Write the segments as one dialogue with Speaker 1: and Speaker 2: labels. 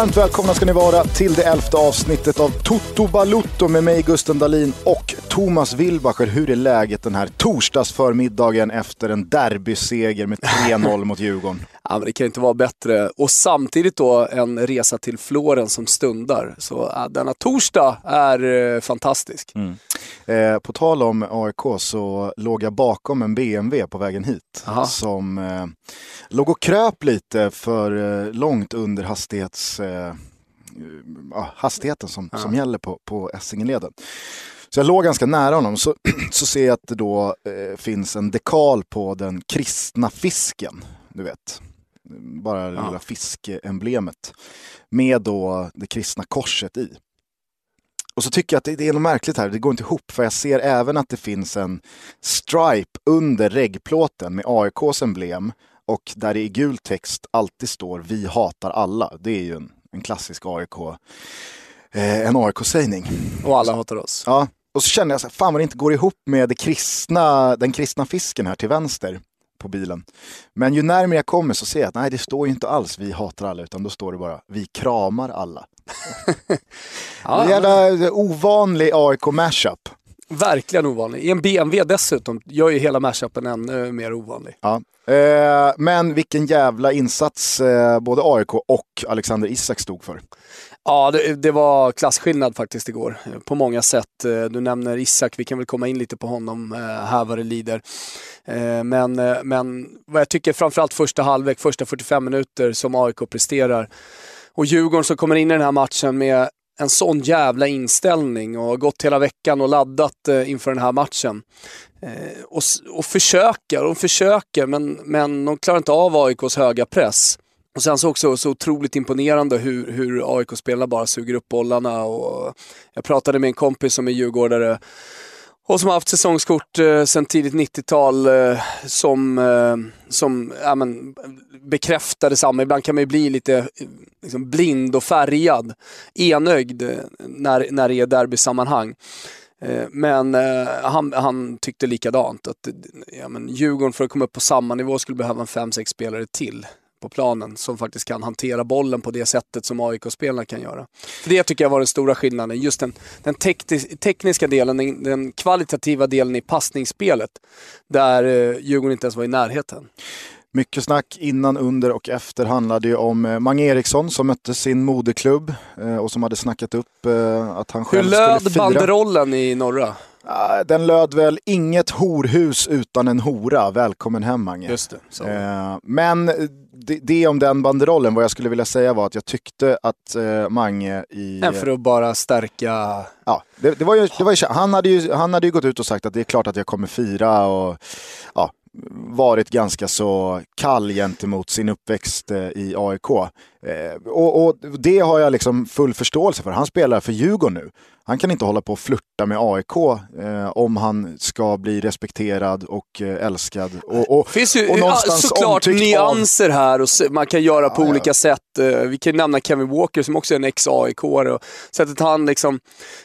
Speaker 1: Varmt välkomna ska ni vara till det elfte avsnittet av Toto Balutto med mig Gusten Dahlin och Thomas Wilbacher. Hur är läget den här torsdagsförmiddagen efter en derbyseger med 3-0 mot Djurgården?
Speaker 2: Ja, men det kan inte vara bättre. Och samtidigt då en resa till Florens som stundar. Så ja, denna torsdag är eh, fantastisk.
Speaker 1: Mm. Eh, på tal om AIK så låg jag bakom en BMW på vägen hit.
Speaker 2: Aha.
Speaker 1: Som eh, låg och kröp lite för eh, långt under hastighets, eh, hastigheten som,
Speaker 2: Ja.
Speaker 1: som gäller på, på Essingeleden. Så jag låg ganska nära honom så, så ser jag att det då eh, finns en dekal på den kristna fisken. Du vet, bara det
Speaker 2: Ja.
Speaker 1: lilla fiskeemblemet. Med då det kristna korset i. Och så tycker jag att det, det är något märkligt här, det går inte ihop. För jag ser även att det finns en stripe under reggplåten med AIKs emblem. Och där det i gul text alltid står Vi hatar alla. Det är ju en, en klassisk AIK, eh, en AIK-sägning.
Speaker 2: Och alla hatar oss.
Speaker 1: Ja, och så känner jag så här, fan vad det inte går ihop med det kristna, den kristna fisken här till vänster på bilen. Men ju närmare jag kommer så ser jag att nej, det står ju inte alls vi hatar alla, utan då står det bara vi kramar alla.
Speaker 2: Ja,
Speaker 1: En jävla ovanlig AIK-mashup.
Speaker 2: Verkligen ovanlig. I en BMW dessutom gör ju hela mashupen ännu mer ovanlig.
Speaker 1: Ja. Eh, men vilken jävla insats eh, både AIK och Alexander Isak stod för.
Speaker 2: Ja, det, det var klasskillnad faktiskt igår. eh, På många sätt. Eh, Du nämner Isak, vi kan väl komma in lite på honom eh, här vad det lider. Men, men vad jag tycker framförallt första halvlek, första 45 minuter som AIK presterar. Och Djurgården som kommer in i den här matchen med en sån jävla inställning och har gått hela veckan och laddat eh, inför den här matchen. Eh, och, och försöker, och försöker, men, men de klarar inte av AIKs höga press. Och sen så också så otroligt imponerande hur, hur AIK-spelarna bara suger upp bollarna. Och jag pratade med en kompis som är djurgårdare och som har haft säsongskort eh, sedan tidigt 90-tal eh, som, eh, som ja, men, bekräftar detsamma. Ibland kan man ju bli lite eh, liksom, blind och färgad, enögd eh, när, när det är derbysammanhang. Eh, men eh, han, han tyckte likadant. Att ja, men Djurgården för att komma upp på samma nivå skulle behöva en fem sex spelare till på planen som faktiskt kan hantera bollen på det sättet som AIK-spelarna kan göra. För det tycker jag var den stora skillnaden. Just den, den teknis- tekniska delen, den, den kvalitativa delen i passningsspelet. Där eh, Djurgården inte ens var i närheten.
Speaker 1: Mycket snack innan, under och efter handlade ju om eh, Mange Eriksson som mötte sin moderklubb eh, och som hade snackat upp eh, att han
Speaker 2: Hur
Speaker 1: själv
Speaker 2: löd
Speaker 1: skulle fira.
Speaker 2: banderollen i norra?
Speaker 1: Den löd väl inget horhus utan en hora. Välkommen hem Mange.
Speaker 2: Just det. Så.
Speaker 1: Men det, det om den banderollen, vad jag skulle vilja säga var att jag tyckte att eh, Mange i...
Speaker 2: Nej, för att bara stärka...
Speaker 1: Ja, det, det var ju, det var ju, han, hade ju, han hade ju gått ut och sagt att det är klart att jag kommer fira och ja, varit ganska så kall gentemot sin uppväxt eh, i AIK. Eh, och, och det har jag liksom full förståelse för. Han spelar för Djurgården nu. Han kan inte hålla på och flirta med AIK eh, om han ska bli respekterad och eh, älskad. Och, och,
Speaker 2: Det finns ju
Speaker 1: och någonstans
Speaker 2: såklart nyanser här och man kan göra på
Speaker 1: Ja, ja.
Speaker 2: olika sätt. Vi kan nämna Kevin Walker som också är en ex-AIK och sättet han liksom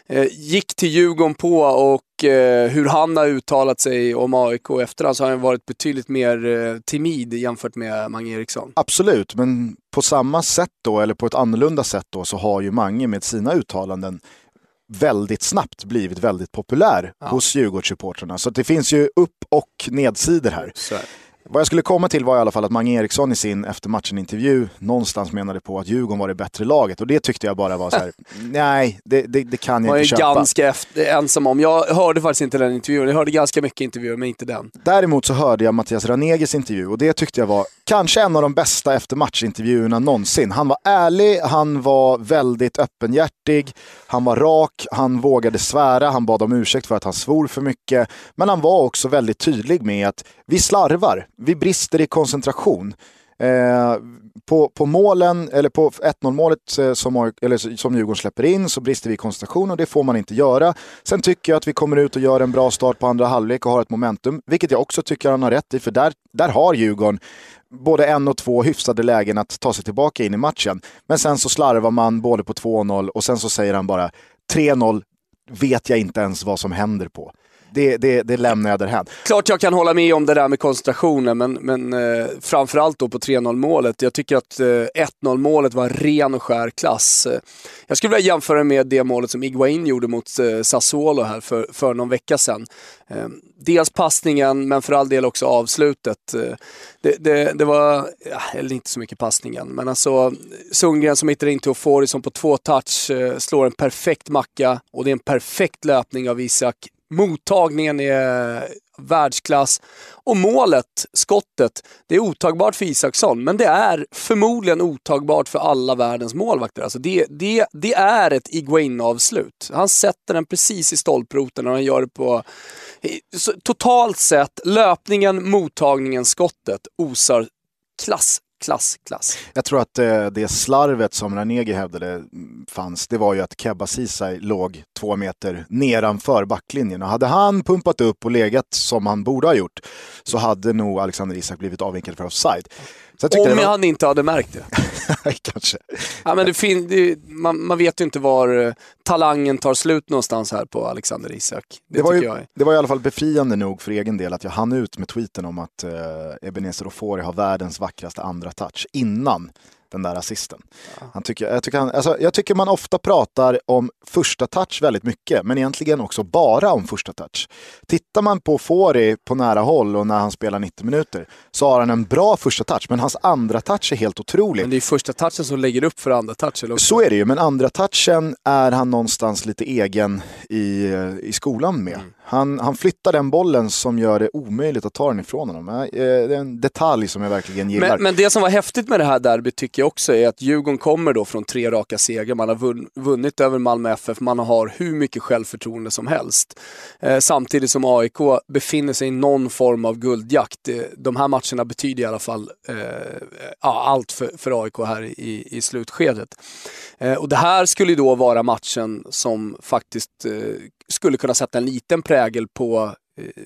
Speaker 2: eh, gick till Djurgården på och hur han har uttalat sig om AIK efterhand så har han varit betydligt mer eh, timid jämfört med Mange Eriksson.
Speaker 1: Absolut, men på samma sätt då, eller på ett annorlunda sätt då, så har ju Mange med sina uttalanden väldigt snabbt blivit väldigt populär
Speaker 2: Ja.
Speaker 1: hos Djurgårdssupportrarna. Så det finns ju upp och nedsidor här.
Speaker 2: Så.
Speaker 1: Vad jag skulle komma till var i alla fall att Mange Eriksson i sin efter matchen-intervju någonstans menade på att Djurgården var det bättre laget och det tyckte jag bara var så här, nej, det, det, det kan jag
Speaker 2: är
Speaker 1: inte köpa.
Speaker 2: ganska efter, ensam om. Jag hörde faktiskt inte den intervjun. Jag hörde ganska mycket intervjuer, men inte den.
Speaker 1: Däremot så hörde jag Mattias Ranegis intervju och det tyckte jag var kanske en av de bästa efter matchintervjuerna någonsin. Han var ärlig, han var väldigt öppenhjärtig, han var rak, han vågade svära, han bad om ursäkt för att han svor för mycket. Men han var också väldigt tydlig med att vi slarvar, vi brister i koncentration. Eh, på, på målen, eller på 1-0 målet eh, som, eller som Djurgården släpper in så brister vi i koncentration och det får man inte göra. Sen tycker jag att vi kommer ut och gör en bra start på andra halvlek och har ett momentum, vilket jag också tycker han har rätt i, för där, där har Djurgården både en och två hyfsade lägen att ta sig tillbaka in i matchen. Men sen så slarvar man både på 2-0 och sen så säger han bara 3-0 vet jag inte ens vad som händer på det, det, det lämnar jag därhän.
Speaker 2: Klart jag kan hålla med om det där med koncentrationen, men, men eh, framförallt då på 3-0 målet. Jag tycker att eh, 1-0 målet var ren och skär klass. Eh, jag skulle vilja jämföra med det målet som Iguain gjorde mot eh, Sassuolo här för, för någon vecka sedan. Eh, dels passningen, men för all del också avslutet. Eh, det, det, det, var, ja, eller inte så mycket passningen, men alltså eh, Sundgren som hittar in till Ofori som på två touch eh, slår en perfekt macka och det är en perfekt löpning av Isak Mottagningen är världsklass. Och målet, skottet, det är otagbart för Isaksson, men det är förmodligen otagbart för alla världens målvakter. Alltså det, det, det är ett Iguain-avslut. Han sätter den precis i stolproten och han gör det på... Totalt sett, löpningen, mottagningen, skottet osar klass klass, klass.
Speaker 1: Jag tror att eh, det slarvet som Ranegi hävdade fanns, det var ju att Kebba Ceesay låg två meter nedanför backlinjen. Och hade han pumpat upp och legat som han borde ha gjort så hade nog Alexander Isak blivit avvinkad för offside.
Speaker 2: Om var... han inte hade märkt det.
Speaker 1: Kanske.
Speaker 2: Ja, men det fin- det, man, man, vet ju inte var eh, talangen tar slut någonstans här på Alexander Isak.
Speaker 1: Det, det var, ju, det var i alla fall befriande nog för egen del att jag hann ut med tweeten om att eh, Ebenezer Ofori har världens vackraste andra touch innan den där assisten. Ja. Han tycker, jag, tycker han, alltså, jag tycker man ofta pratar om första touch väldigt mycket, men egentligen också bara om första touch. Tittar man på Fori på nära håll och när han spelar 90 minuter så har han en bra första touch, men hans andra touch är helt otrolig.
Speaker 2: Men det är första touchen som lägger upp för andra touchen.
Speaker 1: Så är det ju, men andra touchen är han någonstans lite egen i, i skolan med. Mm. Han, han flyttar den bollen som gör det omöjligt att ta den ifrån honom. Eh, det är en detalj som jag verkligen gillar.
Speaker 2: Men, men det som var häftigt med det här derbyt tycker jag också är att Djurgården kommer då från tre raka segrar. Man har vunnit över Malmö FF, man har hur mycket självförtroende som helst. Eh, samtidigt som AIK befinner sig i någon form av guldjakt. Eh, de här matcherna betyder i alla fall eh, allt för, för AIK här i, i slutskedet. Eh, och det här skulle då vara matchen som faktiskt eh, skulle kunna sätta en liten prägel på eh,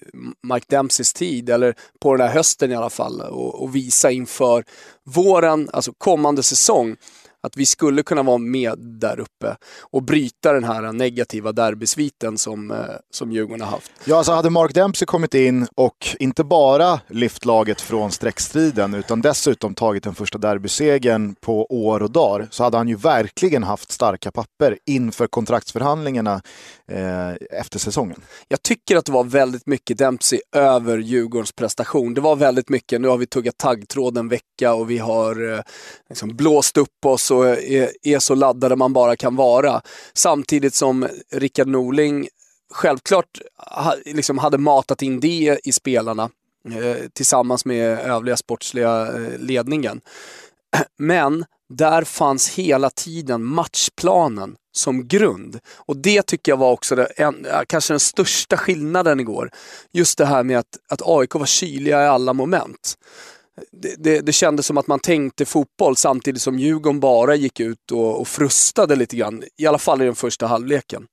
Speaker 2: Mike Dempseys tid, eller på den här hösten i alla fall, och, och visa inför våren, alltså kommande säsong, att vi skulle kunna vara med där uppe och bryta den här negativa derbysviten som, eh, som Djurgården har haft.
Speaker 1: Ja, alltså hade Mark Dempsey kommit in och inte bara lyft laget från streckstriden utan dessutom tagit den första derbysegern på år och dagar så hade han ju verkligen haft starka papper inför kontraktsförhandlingarna eh, efter säsongen.
Speaker 2: Jag tycker att det var väldigt mycket Dempsey över Djurgårdens prestation. Det var väldigt mycket, nu har vi tuggat taggtråd en vecka och vi har eh, liksom blåst upp oss och är, är så laddade man bara kan vara. Samtidigt som Rickard Norling självklart ha, liksom hade matat in det i spelarna eh, tillsammans med övriga sportsliga eh, ledningen. Men där fanns hela tiden matchplanen som grund. Och det tycker jag var också det, en, kanske den största skillnaden igår. Just det här med att, att AIK var kyliga i alla moment det, det, det kändes som att man tänkte fotboll samtidigt som Djurgården bara gick ut och, och frustade lite grann. I alla fall i den första halvleken.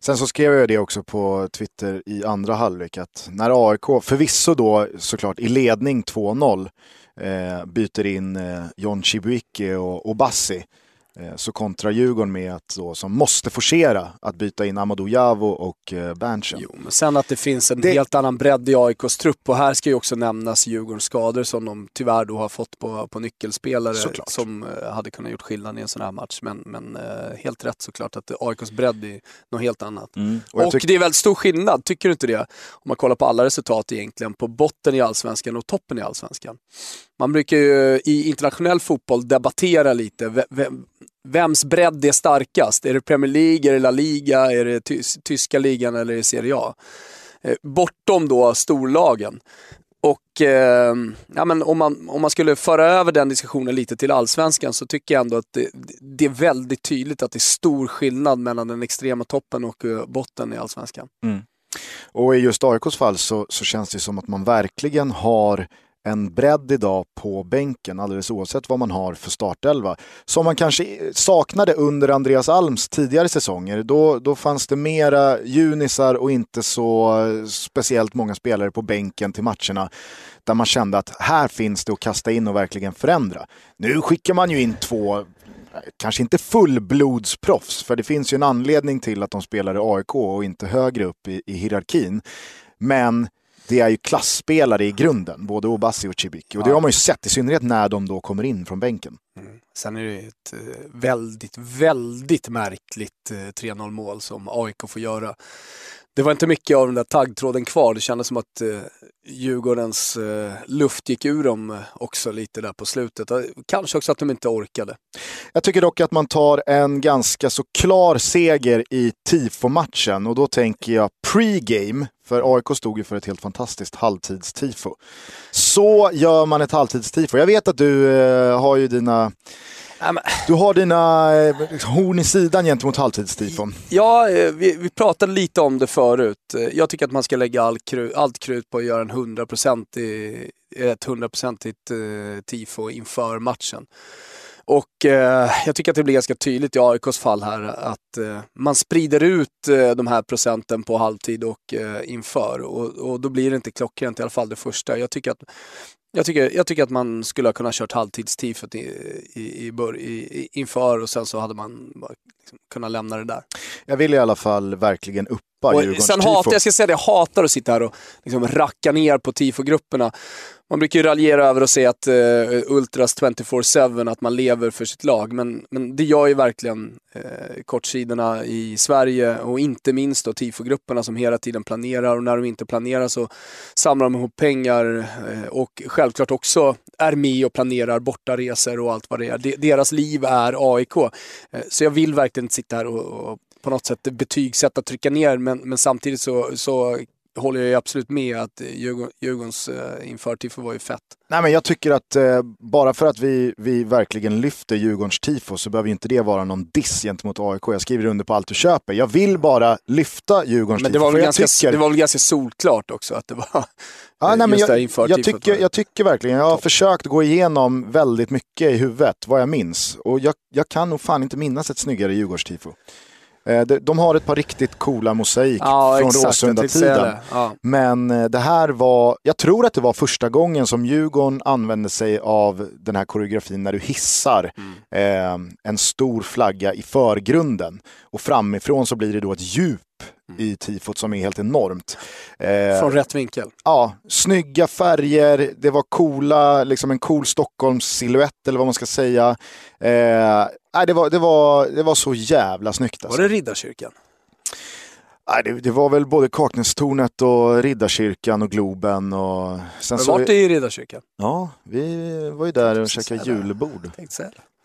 Speaker 1: Sen så skrev jag det också på Twitter i andra halvlek att när AIK, förvisso då såklart i ledning 2-0, Eh, byter in eh, John Chibuike och, och Bassi så kontrar Djurgården med att då, som måste forcera att byta in Amadou Javo och eh, Berntsen.
Speaker 2: Jo, men sen att det finns en det... helt annan bredd i AIKs trupp och här ska ju också nämnas Djurgårdens skador som de tyvärr då har fått på, på nyckelspelare såklart. som eh, hade kunnat gjort skillnad i en sån här match. Men, men eh, helt rätt såklart att AIKs bredd är något helt annat. Mm. Och, och det är väldigt stor skillnad, tycker du inte det? Om man kollar på alla resultat egentligen, på botten i allsvenskan och toppen i allsvenskan. Man brukar ju i internationell fotboll debattera lite vems bredd är starkast? Är det Premier League, är det La Liga, är det tys tyska ligan eller är det Serie A? Eh, bortom då storlagen. Och eh, ja, men om, man, om man skulle föra över den diskussionen lite till allsvenskan så tycker jag ändå att det, det är väldigt tydligt att det är stor skillnad mellan den extrema toppen och eh, botten i allsvenskan. Mm.
Speaker 1: Och i just AIKs fall så, så känns det som att man verkligen har en bredd idag på bänken, alldeles oavsett vad man har för startelva. Som man kanske saknade under Andreas Alms tidigare säsonger. Då, då fanns det mera junisar och inte så speciellt många spelare på bänken till matcherna. Där man kände att här finns det att kasta in och verkligen förändra. Nu skickar man ju in två kanske inte fullblodsproffs, för det finns ju en anledning till att de spelar i AIK och inte högre upp i, i hierarkin. Men det är ju klassspelare i grunden, både Obasi och Cibicki. Och det har man ju sett, i synnerhet när de då kommer in från bänken.
Speaker 2: Mm. Sen är det ett eh, väldigt, väldigt märkligt 3-0 eh, mål som AIK får göra. Det var inte mycket av den där taggtråden kvar. Det kändes som att eh, Djurgårdens eh, luft gick ur dem eh, också lite där på slutet. Kanske också att de inte orkade.
Speaker 1: Jag tycker dock att man tar en ganska så klar seger i tifo-matchen och då tänker jag pre-game, för AIK stod ju för ett helt fantastiskt halvtidstifo. Så gör man ett halvtidstifo. Jag vet att du eh, har ju dina du har dina eh, horn i sidan gentemot halvtidstifon.
Speaker 2: Ja, eh, vi, vi, pratade lite om det förut. Eh, jag tycker att man ska lägga all krut, allt krut på att göra en 100% i, ett hundraprocentigt eh, tifo inför matchen. Och eh, jag tycker att det blir ganska tydligt i AIKs fall här att eh, man sprider ut eh, de här procenten på halvtid och inför. Och, och, då blir det inte klockrent, i alla fall det första. Jag tycker att jag tycker, jag tycker att man skulle ha kunnat kört halvtidstifot i, i, i, i, inför och sen så hade man liksom kunnat lämna det där.
Speaker 1: Jag vill i alla fall verkligen upp uppa Djurgårdens
Speaker 2: Sen hatar, jag ska säga det, jag hatar att sitta här och liksom racka ner på tifogrupperna. Man brukar ju raljera över att säga att uh, Ultras 24-7, att man lever för sitt lag. Men, men det gör ju verkligen uh, kortsidorna i Sverige och inte minst då tifogrupperna som hela tiden planerar och när de inte planerar så samlar de ihop pengar uh, och självklart också är med och planerar bortaresor och allt vad det är. De, deras liv är AIK. Uh, så jag vill verkligen inte sitta här och, och på något sätt betygsätta, trycka ner men, men samtidigt så, så håller jag absolut med att Djurgården, Djurgårdens eh, införtifo var ju fett.
Speaker 1: Nej, men jag tycker att eh, bara för att vi, vi verkligen lyfter Djurgårdens tifo så behöver inte det vara någon diss gentemot AIK. Jag skriver under på allt du köper. Jag vill bara lyfta Djurgårdens
Speaker 2: men det
Speaker 1: var
Speaker 2: tifo. Väl ganska, tycker... Det var väl ganska solklart också att det var
Speaker 1: ja, nej, men jag, jag, tycker, jag tycker verkligen, jag har Top. försökt gå igenom väldigt mycket i huvudet, vad jag minns. Och jag, jag kan nog fan inte minnas ett snyggare Djurgårdstifo. Eh, de har ett par riktigt coola mosaik ja, från Råsunda-tiden. Ja. Men eh, det här var, jag tror att det var första gången som Djurgården använde sig av den här koreografin när du hissar mm. eh, en stor flagga i förgrunden. Och framifrån så blir det då ett djup mm. i tifot som är helt enormt.
Speaker 2: Eh, Från rätt vinkel?
Speaker 1: Ja, snygga färger, det var coola, liksom en cool Stockholms silhuett eller vad man ska säga. Eh, det, var, det, var, det var så jävla snyggt.
Speaker 2: Alltså. Var det Riddarkyrkan?
Speaker 1: Nej, det, det var väl både Kaknästornet och Riddarkyrkan och Globen. Och
Speaker 2: sen Har du varit i Riddarkyrkan?
Speaker 1: Ja, vi var ju där och käkade julbord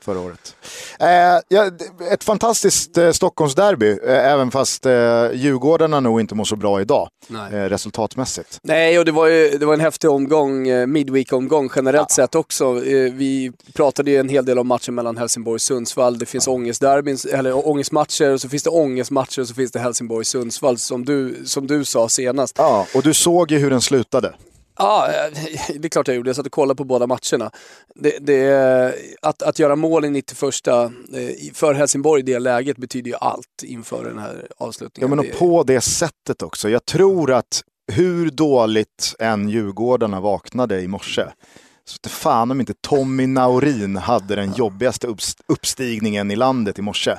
Speaker 1: förra året. Eh, ett fantastiskt eh, Stockholmsderby, eh, även fast eh, Djurgårdarna nog inte mår så bra idag eh, resultatmässigt.
Speaker 2: Nej, och det var, ju, det var en häftig omgång, midweek-omgång generellt ja. sett också. Vi pratade ju en hel del om matchen mellan Helsingborg och Sundsvall. Det finns ja. ångestderbyn, eller ångestmatcher, och så finns det ångestmatcher och så finns det Helsingborg-Sundsvall som du, som du sa senast.
Speaker 1: Ja, och du såg ju hur den slutade.
Speaker 2: Ja, det är klart jag gjorde. Jag satt och kollade på båda matcherna. Det, det, att, att göra mål i 91 eh, för Helsingborg i det läget betyder ju allt inför den här avslutningen.
Speaker 1: Ja, men och på det sättet också. Jag tror att hur dåligt än Djurgårdarna vaknade i morse, så det fan om inte Tommy Naurin hade den jobbigaste uppstigningen i landet i morse.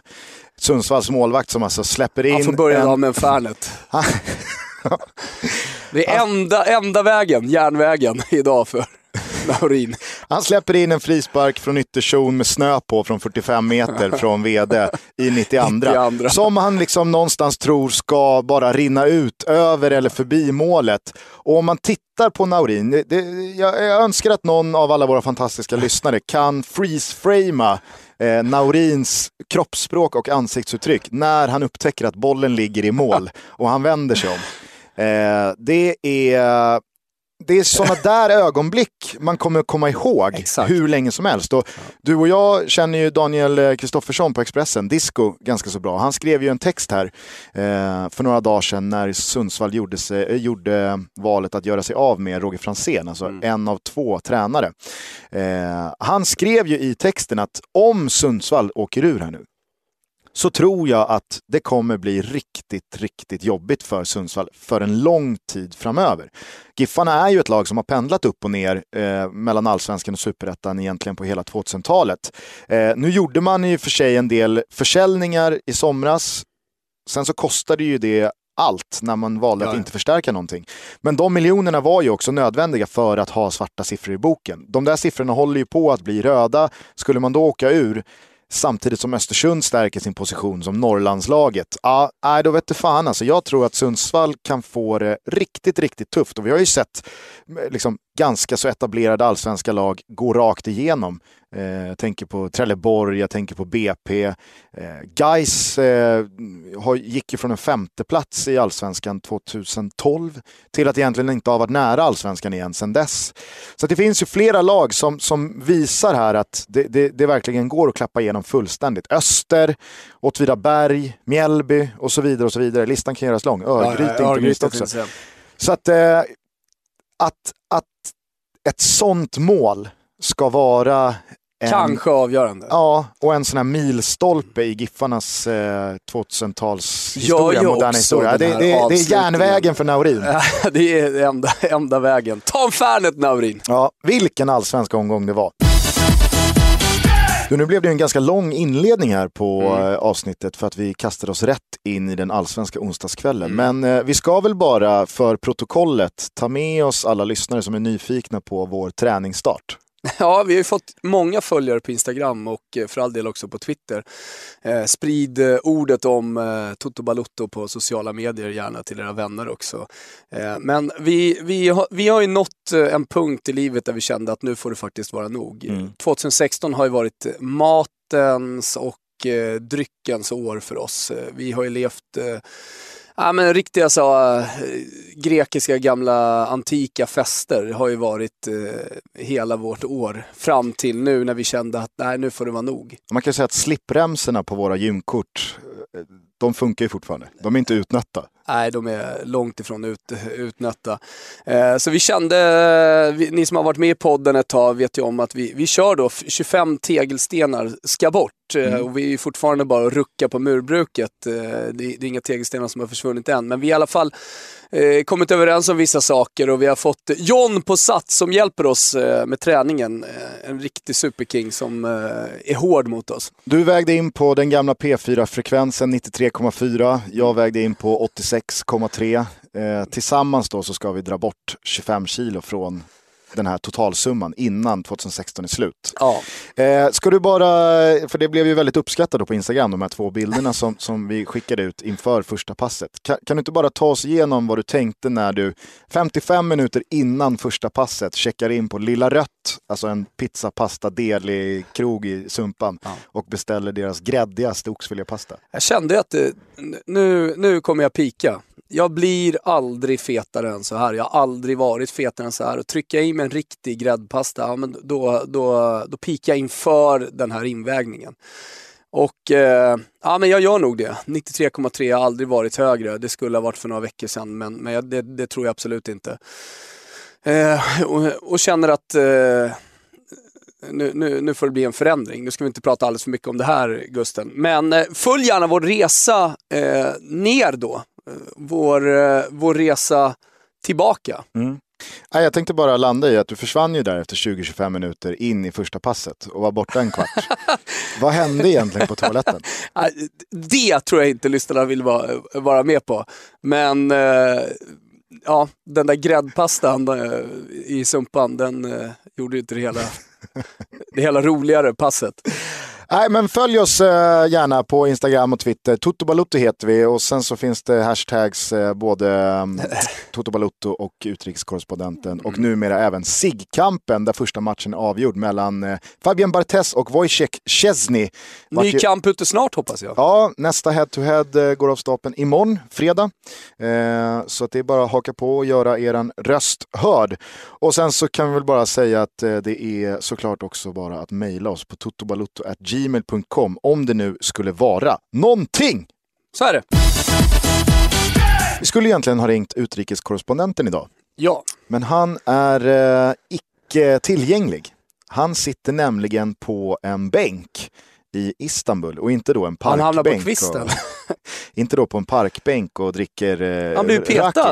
Speaker 1: Sundsvalls målvakt som alltså släpper in... Han
Speaker 2: får börja en... med en Fernet. Det är enda, enda vägen, järnvägen, idag för Naurin.
Speaker 1: Han släpper in en frispark från ytterzon med snö på från 45 meter från VD i 92. 92. Som han liksom någonstans tror ska bara rinna ut över eller förbi målet. Och om man tittar på Naurin, det, det, jag, jag önskar att någon av alla våra fantastiska lyssnare kan freeze-framea eh, Naurins kroppsspråk och ansiktsuttryck när han upptäcker att bollen ligger i mål och han vänder sig om. Eh, det är det är sådana där ögonblick man kommer komma ihåg Exakt. hur länge som helst. Och du och jag känner ju Daniel Kristoffersson på Expressen, Disco, ganska så bra. Han skrev ju en text här eh, för några dagar sedan när Sundsvall gjorde, sig, eh, gjorde valet att göra sig av med Roger Fransén, alltså mm. en av två tränare. Eh, han skrev ju i texten att om Sundsvall åker ur här nu, så tror jag att det kommer bli riktigt, riktigt jobbigt för Sundsvall för en lång tid framöver. Giffarna är ju ett lag som har pendlat upp och ner eh, mellan allsvenskan och superettan egentligen på hela 2000-talet. Eh, nu gjorde man ju för sig en del försäljningar i somras. Sen så kostade ju det allt när man valde att inte förstärka någonting. Men de miljonerna var ju också nödvändiga för att ha svarta siffror i boken. De där siffrorna håller ju på att bli röda. Skulle man då åka ur samtidigt som Östersund stärker sin position som Norrlandslaget. Ja, nej, då vet du fan alltså. Jag tror att Sundsvall kan få det riktigt, riktigt tufft. Och vi har ju sett liksom, ganska så etablerade allsvenska lag gå rakt igenom. Eh, jag tänker på Trelleborg, jag tänker på BP. Eh, Gais eh, gick ju från en femte plats i allsvenskan 2012 till att egentligen inte ha varit nära allsvenskan igen sedan dess. Så det finns ju flera lag som, som visar här att det, det, det verkligen går att klappa igenom fullständigt. Öster, Åtvidaberg, Mjällby och så vidare. och så vidare. Listan kan göras lång. Örgryte ja, inte minst också. Så att, eh, att, att ett sånt mål ska vara
Speaker 2: en, Kanske avgörande.
Speaker 1: Ja, och en sån här milstolpe i Giffarnas eh, 2000-tals historia, moderna historia. Det, det, det, är järnvägen för Naurin.
Speaker 2: det är enda, enda vägen. Ta en Fernet Naurin!
Speaker 1: Ja, vilken allsvensk omgång det var. Du, nu blev det en ganska lång inledning här på mm. Eh, avsnittet för att vi kastade oss rätt in i den allsvenska onsdagskvällen. Mm. Men eh, vi ska väl bara för protokollet ta med oss alla lyssnare som är nyfikna på vår träningsstart.
Speaker 2: Ja, vi har ju fått många följare på Instagram och eh, för all del också på Twitter. Eh, sprid eh, ordet om eh, Toto Balutto på sociala medier gärna till era vänner också. Eh, men vi, vi, har, vi har ju nått en punkt i livet där vi kände att nu får det faktiskt vara nog. Mm. 2016 har ju varit matens och dryckens år för oss. Vi har ju levt Ja, men riktiga så, äh, grekiska gamla antika fester har ju varit äh, hela vårt år fram till nu när vi kände att nej, nu får det vara nog.
Speaker 1: Man kan säga att slippremserna på våra gymkort, eh, de funkar ju fortfarande. De är inte utnötta.
Speaker 2: Nej, de är långt ifrån ut, utnötta. Eh, så vi kände, vi, ni som har varit med i podden ett tag vet ju om att vi, vi kör då 25 tegelstenar ska bort. Eh, mm. Och vi är fortfarande bara att rucka på murbruket. Eh, det, det, är inga tegelstenar som har försvunnit än, men vi har i alla fall eh, kommit överens om vissa saker och vi har fått John på Sats som hjälper oss eh, med träningen. Eh, en riktig superking som eh, är hård mot oss.
Speaker 1: Du vägde in på den gamla P4-frekvensen 93,4. Jag vägde in på 6,3. Eh, tillsammans då så ska vi dra bort 25 kilo från den här totalsumman innan 2016 är slut. Ja. Eh, ska du bara, för det blev ju väldigt uppskattat på Instagram, de här två bilderna som, som vi skickade ut inför första passet. Kan, kan, du inte bara ta oss igenom vad du tänkte när du 55 minuter innan första passet checkar in på Lilla Rött, alltså en pizza, pasta, deli krog i Sumpan ja. och beställer deras gräddigaste oxfilépasta?
Speaker 2: Jag kände att det, nu, nu kommer jag pika jag blir aldrig fetare än så här. Jag har aldrig varit fetare än så här. Och trycka i mig en riktig gräddpasta, ja, men då, då, då pikar jag inför den här invägningen. Och eh, ja, men jag gör nog det. 93,3 har aldrig varit högre. Det skulle ha varit för några veckor sedan, men, men det, det tror jag absolut inte. Eh, och, och, känner att eh, nu, nu, nu, får det bli en förändring. Nu ska vi inte prata alldeles för mycket om det här, Gusten. Men eh, följ gärna vår resa eh, ner då eh, vår, eh, vår resa tillbaka. Mm.
Speaker 1: Jag tänkte bara landa i att du försvann ju där efter 20-25 minuter in i första passet och var borta en kvart. Vad hände egentligen på toaletten?
Speaker 2: Det tror jag inte lyssnarna vill vara, med på. Men eh, ja, den där gräddpastan eh, i sumpan, den gjorde inte det hela, det hela roligare passet.
Speaker 1: Nej, men följ oss eh, gärna på Instagram och Twitter. Toto Balutto heter vi och sen så finns det hashtags eh, både um, Toto Balutto och utrikeskorrespondenten mm. och numera även SIG-kampen där första matchen är avgjord mellan eh, Fabian Barthez och Wojciech Szczesny.
Speaker 2: Ny kamp ute snart hoppas jag.
Speaker 1: Ja, nästa head-to-head -head, går av stapeln imorgon, fredag. Så det är bara att haka på och göra eran röst hörd. Och sen så kan vi väl bara säga att det är såklart också bara att mejla oss på totobalutto.gmail gmail.com om det nu skulle vara någonting.
Speaker 2: Så är det.
Speaker 1: Vi skulle egentligen ha ringt utrikeskorrespondenten idag.
Speaker 2: Ja.
Speaker 1: Men han är eh, icke tillgänglig. Han sitter nämligen på en bänk i Istanbul och inte då en
Speaker 2: Han hamnar på
Speaker 1: parkbänk.
Speaker 2: kvisten.
Speaker 1: och, inte då på en parkbänk och dricker eh,
Speaker 2: Han blir petad,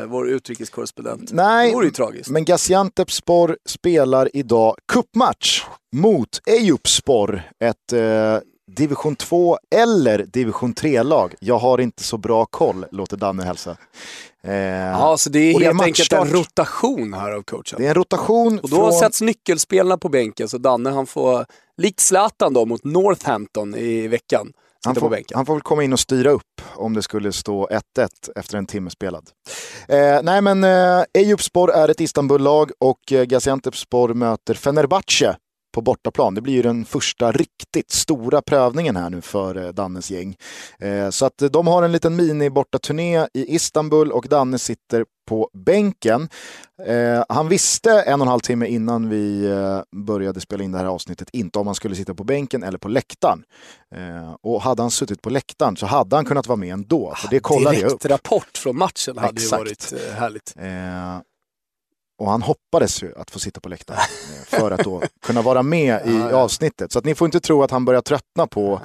Speaker 2: eh, vår utrikeskorrespondent.
Speaker 1: Nej,
Speaker 2: Det vore ju tragiskt.
Speaker 1: men Gaziantepspor spelar idag cupmatch mot Eyüpspor, ett eh, division 2 eller division 3-lag. Jag har inte så bra koll, låter Danne hälsa. Eh,
Speaker 2: Ja, så det är
Speaker 1: och det är
Speaker 2: helt enkelt en rotation här av coachen.
Speaker 1: Det är en rotation
Speaker 2: Och då
Speaker 1: från...
Speaker 2: sätts nyckelspelarna på bänken så Danne han får, likt Zlatan då mot Northampton i veckan,
Speaker 1: Han får, han får väl komma in och styra upp om det skulle stå 1-1 efter en timme spelad. Eh, nej men eh, Eyüpspor är ett Istanbul-lag och eh, Gaziantepspor möter Fenerbahce på bortaplan. Det blir ju den första riktigt stora prövningen här nu för eh, Dannes gäng. Eh, så att eh, de har en liten mini-bortaturné i Istanbul och Danne sitter på bänken. Eh, han visste en och en halv timme innan vi eh, började spela in det här avsnittet inte om han skulle sitta på bänken eller på läktaren. Eh, och hade han suttit på läktaren så hade han kunnat vara med ändå. För det kollade jag upp.
Speaker 2: Direkt rapport från matchen hade
Speaker 1: Exakt.
Speaker 2: ju varit härligt.
Speaker 1: Och han hoppades ju att få sitta på läktaren eh, för att då kunna vara med i avsnittet. Så att ni får inte tro att han börjar tröttna på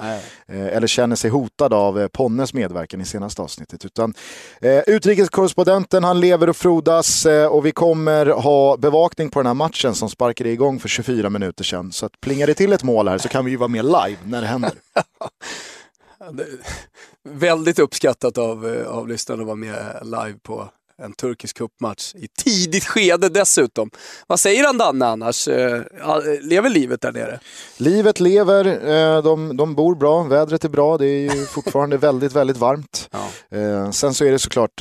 Speaker 1: eh, eller känner sig hotad av eh, Ponnes medverkan i senaste avsnittet. Utan eh, utrikeskorrespondenten, han lever och frodas eh, och vi kommer ha bevakning på den här matchen som sparkade igång för 24 minuter sedan. Så att plingar det till ett mål här så kan vi ju vara med live när det händer.
Speaker 2: Väldigt uppskattat av, eh, av lyssnarna att vara med live på en turkisk cupmatch i tidigt skede dessutom. Vad säger han Danne annars? Eh, Lever livet där nere?
Speaker 1: Livet lever, eh, de, de bor bra, vädret är bra, det är ju fortfarande väldigt, väldigt varmt.
Speaker 2: Ja.
Speaker 1: Eh, sen så är det såklart,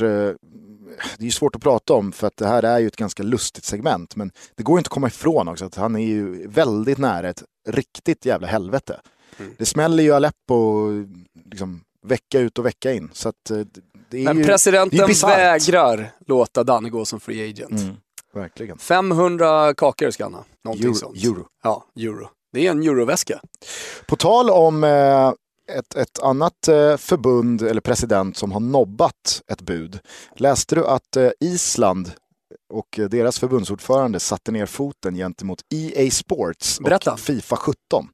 Speaker 1: det är svårt att prata om för att det här är ju ett ganska lustigt segment. Men det går inte att komma ifrån också att han är ju väldigt nära ett riktigt jävla helvete.
Speaker 2: Mm.
Speaker 1: Det smäller ju Aleppo liksom, vecka ut och vecka in. Så att, det
Speaker 2: Men
Speaker 1: ju,
Speaker 2: presidenten vägrar låta Danne gå som free agent.
Speaker 1: Mm, verkligen.
Speaker 2: 500 kakor ska han ha. Någonting
Speaker 1: Euro,
Speaker 2: sånt.
Speaker 1: euro.
Speaker 2: Ja, euro. Det är en euroväska.
Speaker 1: På tal om eh, ett, ett annat eh, förbund eller president som har nobbat ett bud. Läste du att eh, Island och eh, deras förbundsordförande satte ner foten gentemot EA Sports
Speaker 2: Berätta.
Speaker 1: och Fifa 17?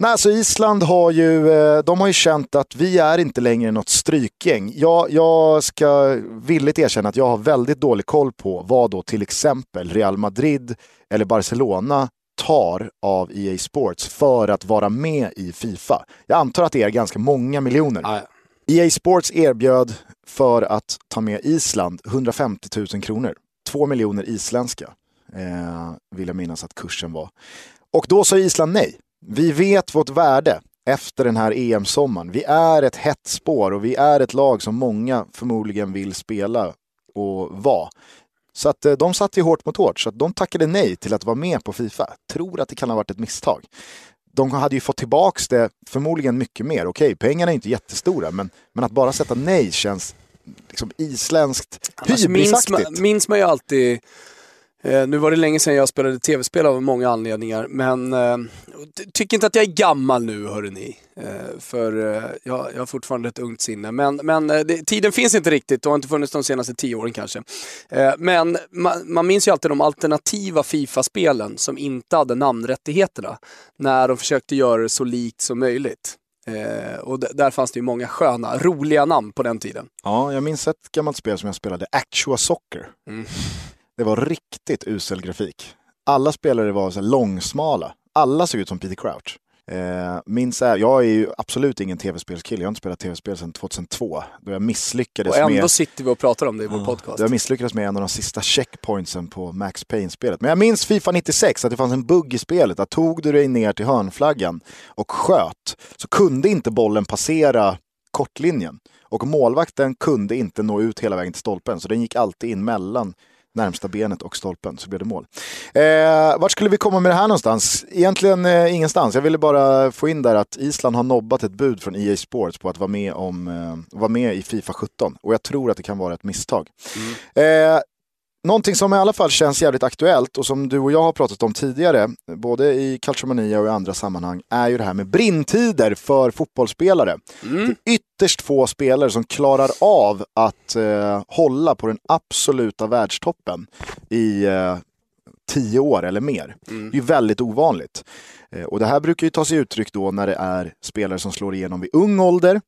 Speaker 1: Nej, alltså Island har ju, eh, de har ju känt att vi är inte längre något strykgäng. Jag, jag ska villigt erkänna att jag har väldigt dålig koll på vad då till exempel Real Madrid eller Barcelona tar av EA Sports för att vara med i Fifa. Jag antar att det är ganska många miljoner.
Speaker 2: Ja,
Speaker 1: EA Sports erbjöd för att ta med Island 150 000 kronor. Två miljoner isländska eh, vill jag minnas att kursen var. Och då sa Island nej. Vi vet vårt värde efter den här EM-sommaren. Vi är ett hett spår och vi är ett lag som många förmodligen vill spela och vara. Så att eh, de satte ju hårt mot hårt, så att de tackade nej till att vara med på Fifa. Tror att det kan ha varit ett misstag. De hade ju fått tillbaks det förmodligen mycket mer. Okej, pengarna är inte jättestora, men, men att bara sätta nej känns liksom isländskt
Speaker 2: minns, man,
Speaker 1: hybrisaktigt.
Speaker 2: minns man ju alltid, eh, nu var det länge sedan jag spelade tv-spel av många anledningar, men eh, ty- tycker inte att jag är gammal nu hörrni. Eh, för eh, jag, jag har fortfarande ett ungt sinne. Men, men eh, det, tiden finns inte riktigt och har inte funnits de senaste tio åren kanske. Eh, men man, man minns ju alltid de alternativa Fifa-spelen som inte hade namnrättigheterna. När de försökte göra det så likt som möjligt. Eh, och där fanns det ju många sköna, roliga namn på den tiden.
Speaker 1: Ja, jag minns ett gammalt spel som jag spelade, Actua Soccer.
Speaker 2: Mm.
Speaker 1: Det var riktigt usel grafik. Alla spelare var så långsmala. Alla såg ut som Peter Crouch. Eh, minns är, jag är ju absolut ingen tv-spelskille. Jag har inte spelat tv-spel sedan 2002. Då jag misslyckades
Speaker 2: Och ändå
Speaker 1: med...
Speaker 2: sitter vi och pratar om det i vår
Speaker 1: Ja,
Speaker 2: podcast.
Speaker 1: då Jag misslyckades med en av de sista checkpointsen på Max Payne-spelet. Men jag minns Fifa 96, att det fanns en bugg i spelet. Att tog du dig ner till hörnflaggan och sköt så kunde inte bollen passera kortlinjen. Och målvakten kunde inte nå ut hela vägen till stolpen. Så den gick alltid in mellan närmsta benet och stolpen, så blev det mål. Eh, vart skulle vi komma med det här någonstans? Egentligen eh, ingenstans. Jag ville bara få in där att Island har nobbat ett bud från EA Sports på att vara med, om, eh, vara med i Fifa 17. Och jag tror att det kan vara ett misstag. Eh, Någonting som i alla fall känns jävligt aktuellt och som du och jag har pratat om tidigare, både i Calciomania och i andra sammanhang, är ju det här med brinntider för fotbollsspelare.
Speaker 2: Mm.
Speaker 1: Det ytterst få spelare som klarar av att eh, hålla på den absoluta världstoppen i eh, tio år eller mer.
Speaker 2: Mm.
Speaker 1: Det är väldigt ovanligt. Eh, och det här brukar ju ta sig uttryck då när det är spelare som slår igenom vid ung ålder.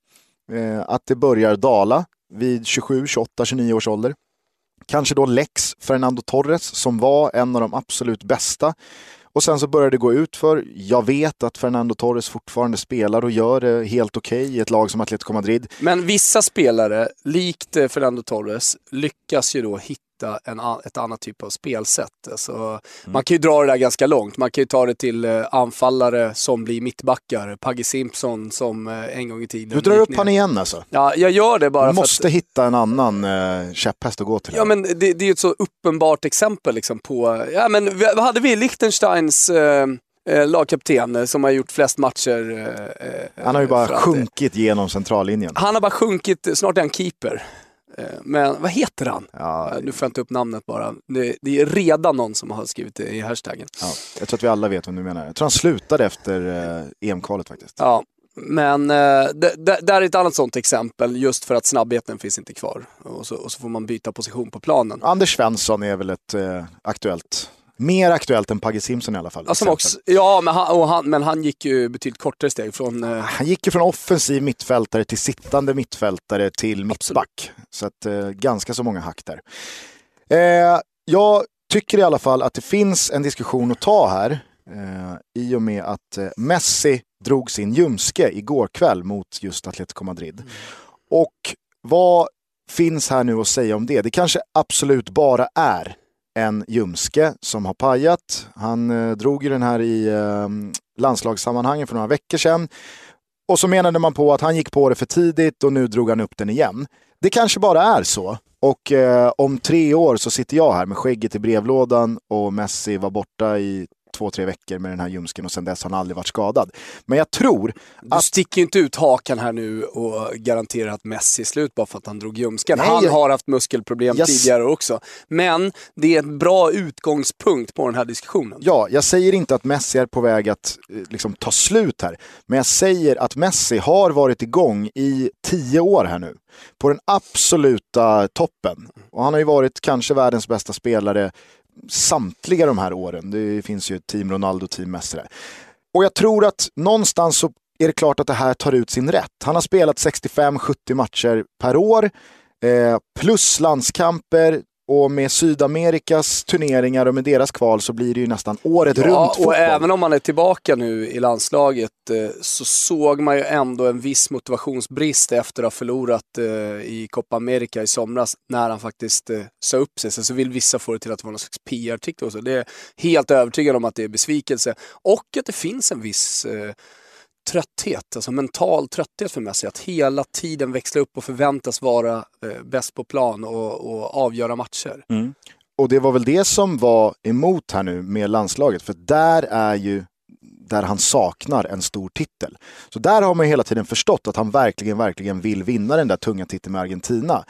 Speaker 1: Eh, att det börjar dala vid 27, 28, 29 års ålder. Kanske då Lex Fernando Torres som var en av de absolut bästa. Och sen så börjar det gå ut för. Jag vet att Fernando Torres fortfarande spelar och gör det helt okej okay i ett lag som Atletico Madrid.
Speaker 2: Men vissa spelare, likt eh, Fernando Torres, lyckas ju då hitta en, ett annat typ av spelsätt. Alltså, mm. Man kan ju dra det där ganska långt. Man kan ju ta det till uh, anfallare som blir mittbackar. Pagge Simpson som uh, en gång i tiden...
Speaker 1: Du drar upp han igen alltså?
Speaker 2: Ja, jag gör det bara
Speaker 1: Du måste
Speaker 2: att,
Speaker 1: hitta en annan uh, käpphäst att gå till.
Speaker 2: Ja, men det, det är ju ett så uppenbart exempel liksom på... Ja, men vad hade vi? Liechtensteins... Uh, lagkapten som har gjort flest matcher.
Speaker 1: Eh, han har ju bara sjunkit genom centrallinjen.
Speaker 2: Han har bara sjunkit, snart är han keeper. Eh, men vad heter han?
Speaker 1: Ja,
Speaker 2: nu får jag inte upp namnet bara. Det, det, är redan någon som har skrivit det i hashtaggen.
Speaker 1: Ja, jag tror att vi alla vet vad du menar. Jag tror han slutade efter eh, EM-kvalet faktiskt.
Speaker 2: Ja, men eh, där är ett annat sånt exempel just för att snabbheten finns inte kvar. Och så, och så får man byta position på planen.
Speaker 1: Anders Svensson är väl ett eh, aktuellt Mer aktuellt än Pagge Simpson i alla fall.
Speaker 2: Alltså också, ja, men han, han, men han gick ju betydligt kortare steg från... Eh...
Speaker 1: Han gick ju från offensiv mittfältare till sittande mittfältare till mittback. Absolut. Så att, eh, ganska så många hack där. Eh, jag tycker i alla fall att det finns en diskussion att ta här. Eh, I och med att eh, Messi drog sin ljumske igår kväll mot just Atletico Madrid. Mm. Och vad finns här nu att säga om det? Det kanske absolut bara är en ljumske som har pajat. Han eh, drog ju den här i eh, landslagssammanhangen för några veckor sedan. Och så menade man på att han gick på det för tidigt och nu drog han upp den igen. Det kanske bara är så. Och eh, om tre år så sitter jag här med skägget i brevlådan och Messi var borta i två, tre veckor med den här ljumsken och sen dess har han aldrig varit skadad. Men jag tror...
Speaker 2: Du att... sticker inte ut hakan här nu och garanterar att Messi är slut bara för att han drog ljumsken. Nej, han jag... har haft muskelproblem yes. tidigare också. Men det är en bra utgångspunkt på den här diskussionen.
Speaker 1: Ja, jag säger inte att Messi är på väg att eh, liksom, ta slut här. Men jag säger att Messi har varit igång i tio år här nu. På den absoluta toppen. Och han har ju varit kanske världens bästa spelare samtliga de här åren. Det finns ju Team Ronaldo, Team Messi där. Och jag tror att någonstans så är det klart att det här tar ut sin rätt. Han har spelat 65-70 matcher per år, eh, plus landskamper, och med Sydamerikas turneringar och med deras kval så blir det ju nästan året ja, runt fotboll.
Speaker 2: och även om man är tillbaka nu i landslaget eh, så såg man ju ändå en viss motivationsbrist efter att ha förlorat eh, i Copa America i somras när han faktiskt eh, sa upp sig. Så, så vill vissa få det till att det var någon slags PR-artikel. Det är helt övertygad om att det är besvikelse och att det finns en viss trötthet, alltså mental trötthet för Messi. Att hela tiden växla upp och förväntas vara eh, bäst på plan och, och avgöra matcher.
Speaker 1: Mm. Och det var väl det som var emot här nu med landslaget, för där är ju där han saknar en stor titel. Så där har man hela tiden förstått att han verkligen, verkligen vill vinna den där tunga titeln med Argentina.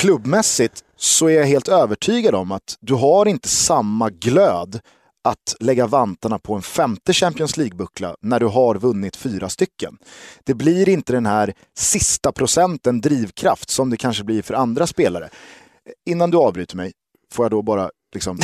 Speaker 1: Klubbmässigt så är jag helt övertygad om att du har inte samma glöd att lägga vantarna på en femte Champions League-buckla när du har vunnit fyra stycken. Det blir inte den här sista procenten drivkraft som det kanske blir för andra spelare. Innan du avbryter mig, får jag då bara liksom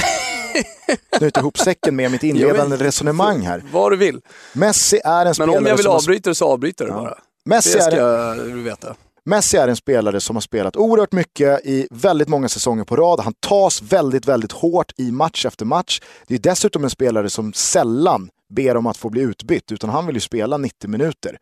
Speaker 1: knyta ihop säcken med mitt inledande resonemang här.
Speaker 2: Vad du vill.
Speaker 1: Messi är en spelare
Speaker 2: Men om jag vill avbryta så avbryter du ja. bara.
Speaker 1: Messi
Speaker 2: det ska är en... du veta.
Speaker 1: Messi är en spelare som har spelat oerhört mycket i väldigt många säsonger på rad. Han tas väldigt, väldigt hårt i match efter match. Det är dessutom en spelare som sällan ber om att få bli utbytt, utan han vill ju spela 90 minuter.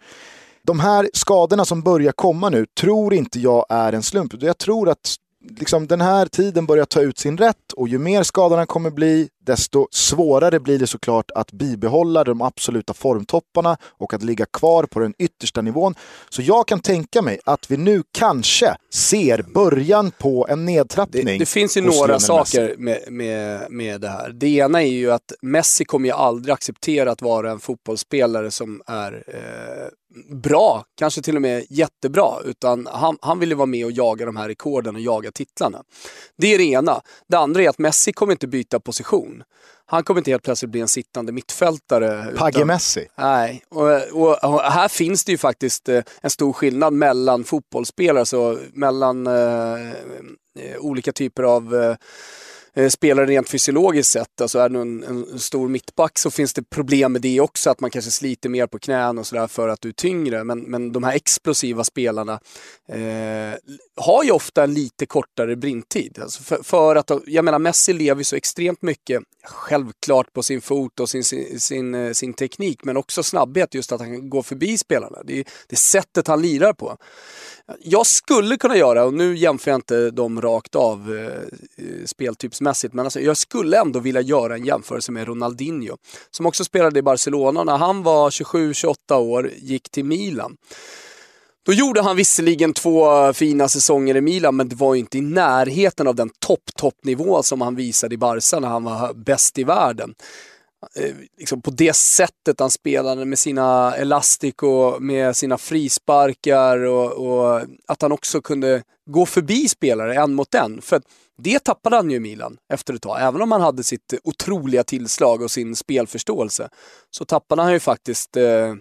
Speaker 1: De här skadorna som börjar komma nu tror inte jag är en slump. Jag tror att liksom, den här tiden börjar ta ut sin rätt och ju mer skadorna kommer bli, desto svårare blir det såklart att bibehålla de absoluta formtopparna och att ligga kvar på den yttersta nivån. Så jag kan tänka mig att vi nu kanske ser början på en nedtrappning.
Speaker 2: Det, det finns ju några saker med, med, med det här. Det ena är ju att Messi kommer ju aldrig acceptera att vara en fotbollsspelare som är eh, bra, kanske till och med jättebra, utan han, han vill ju vara med och jaga de här rekorden och jaga titlarna. Det är det ena. Det andra är att Messi kommer inte byta position. Han kommer inte helt plötsligt bli en sittande mittfältare.
Speaker 1: Pagge Messi?
Speaker 2: Nej, och, och, och, här finns det ju faktiskt eh, en stor skillnad mellan fotbollsspelare, så mellan eh, eh olika typer av eh, Eh, spelare rent fysiologiskt sett. Alltså är du en, en, stor mittback så finns det problem med det också, att man kanske sliter mer på knän och sådär för att du är tyngre. Men, men de här explosiva spelarna eh, har ju ofta en lite kortare brintid. Alltså för, för, att, jag menar Messi lever ju så extremt mycket, självklart på sin fot och sin, sin, sin, eh, sin teknik, men också snabbhet, just att han kan gå förbi spelarna. Det är, det är sättet han lirar på. Jag skulle kunna göra, och nu jämför jag inte dem rakt av eh, eh speltypsmässigt, men alltså, jag skulle ändå vilja göra en jämförelse med Ronaldinho. Som också spelade i Barcelona. När han var 27-28 år, gick till Milan. Då gjorde han visserligen två fina säsonger i Milan, men det var inte i närheten av den topp-toppnivå som han visade i Barca när han var bäst i världen. Eh, liksom på det sättet han spelade med sina Elastico, med sina frisparkar och, och, att han också kunde gå förbi spelare en mot en. För det tappade han ju i Milan efter ett tag. Även om han hade sitt otroliga tillslag och sin spelförståelse så tappade han ju faktiskt eh, eh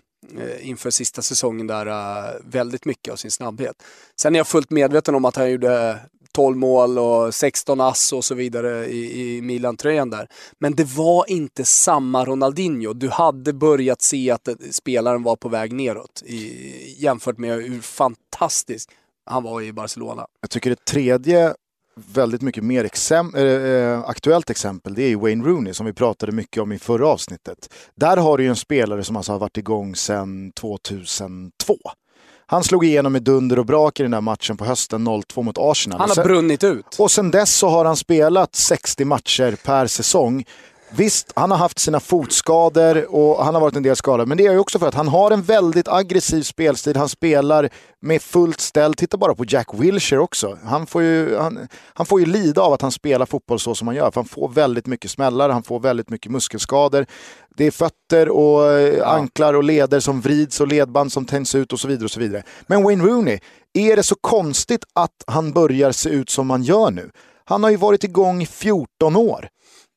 Speaker 2: inför sista säsongen där eh, väldigt mycket av sin snabbhet. Sen är jag fullt medveten om att han gjorde 12 mål och 16 ass och så vidare i, i Milan-tröjan där. Men det var inte samma Ronaldinho. Du hade börjat se att eh, spelaren var på väg neråt i, jämfört med hur fantastisk han var i Barcelona.
Speaker 1: Jag tycker det tredje väldigt mycket mer exem äh, aktuellt exempel, det är Wayne Rooney som vi pratade mycket om i förra avsnittet. Där har du ju en spelare som alltså har varit igång sedan 2002. Han slog igenom med dunder och brak i den där matchen på hösten 0-2 mot Arsenal.
Speaker 2: Han har brunnit ut.
Speaker 1: Och sen dess så har han spelat 60 matcher per säsong. Visst, han har haft sina fotskador och han har varit en del skadad. Men det är ju också för att han har en väldigt aggressiv spelstil. Han spelar med fullt ställ. Titta bara på Jack Wilshere också. Han får, ju, han, han får ju lida av att han spelar fotboll så som han gör. För han får väldigt mycket smällar, han får väldigt mycket muskelskador. Det är fötter och eh, ja. anklar och leder som vrids och ledband som tänds ut och så vidare. och så vidare. Men Wayne Rooney, är det så konstigt att han börjar se ut som han gör nu? Han har ju varit igång i 14 år.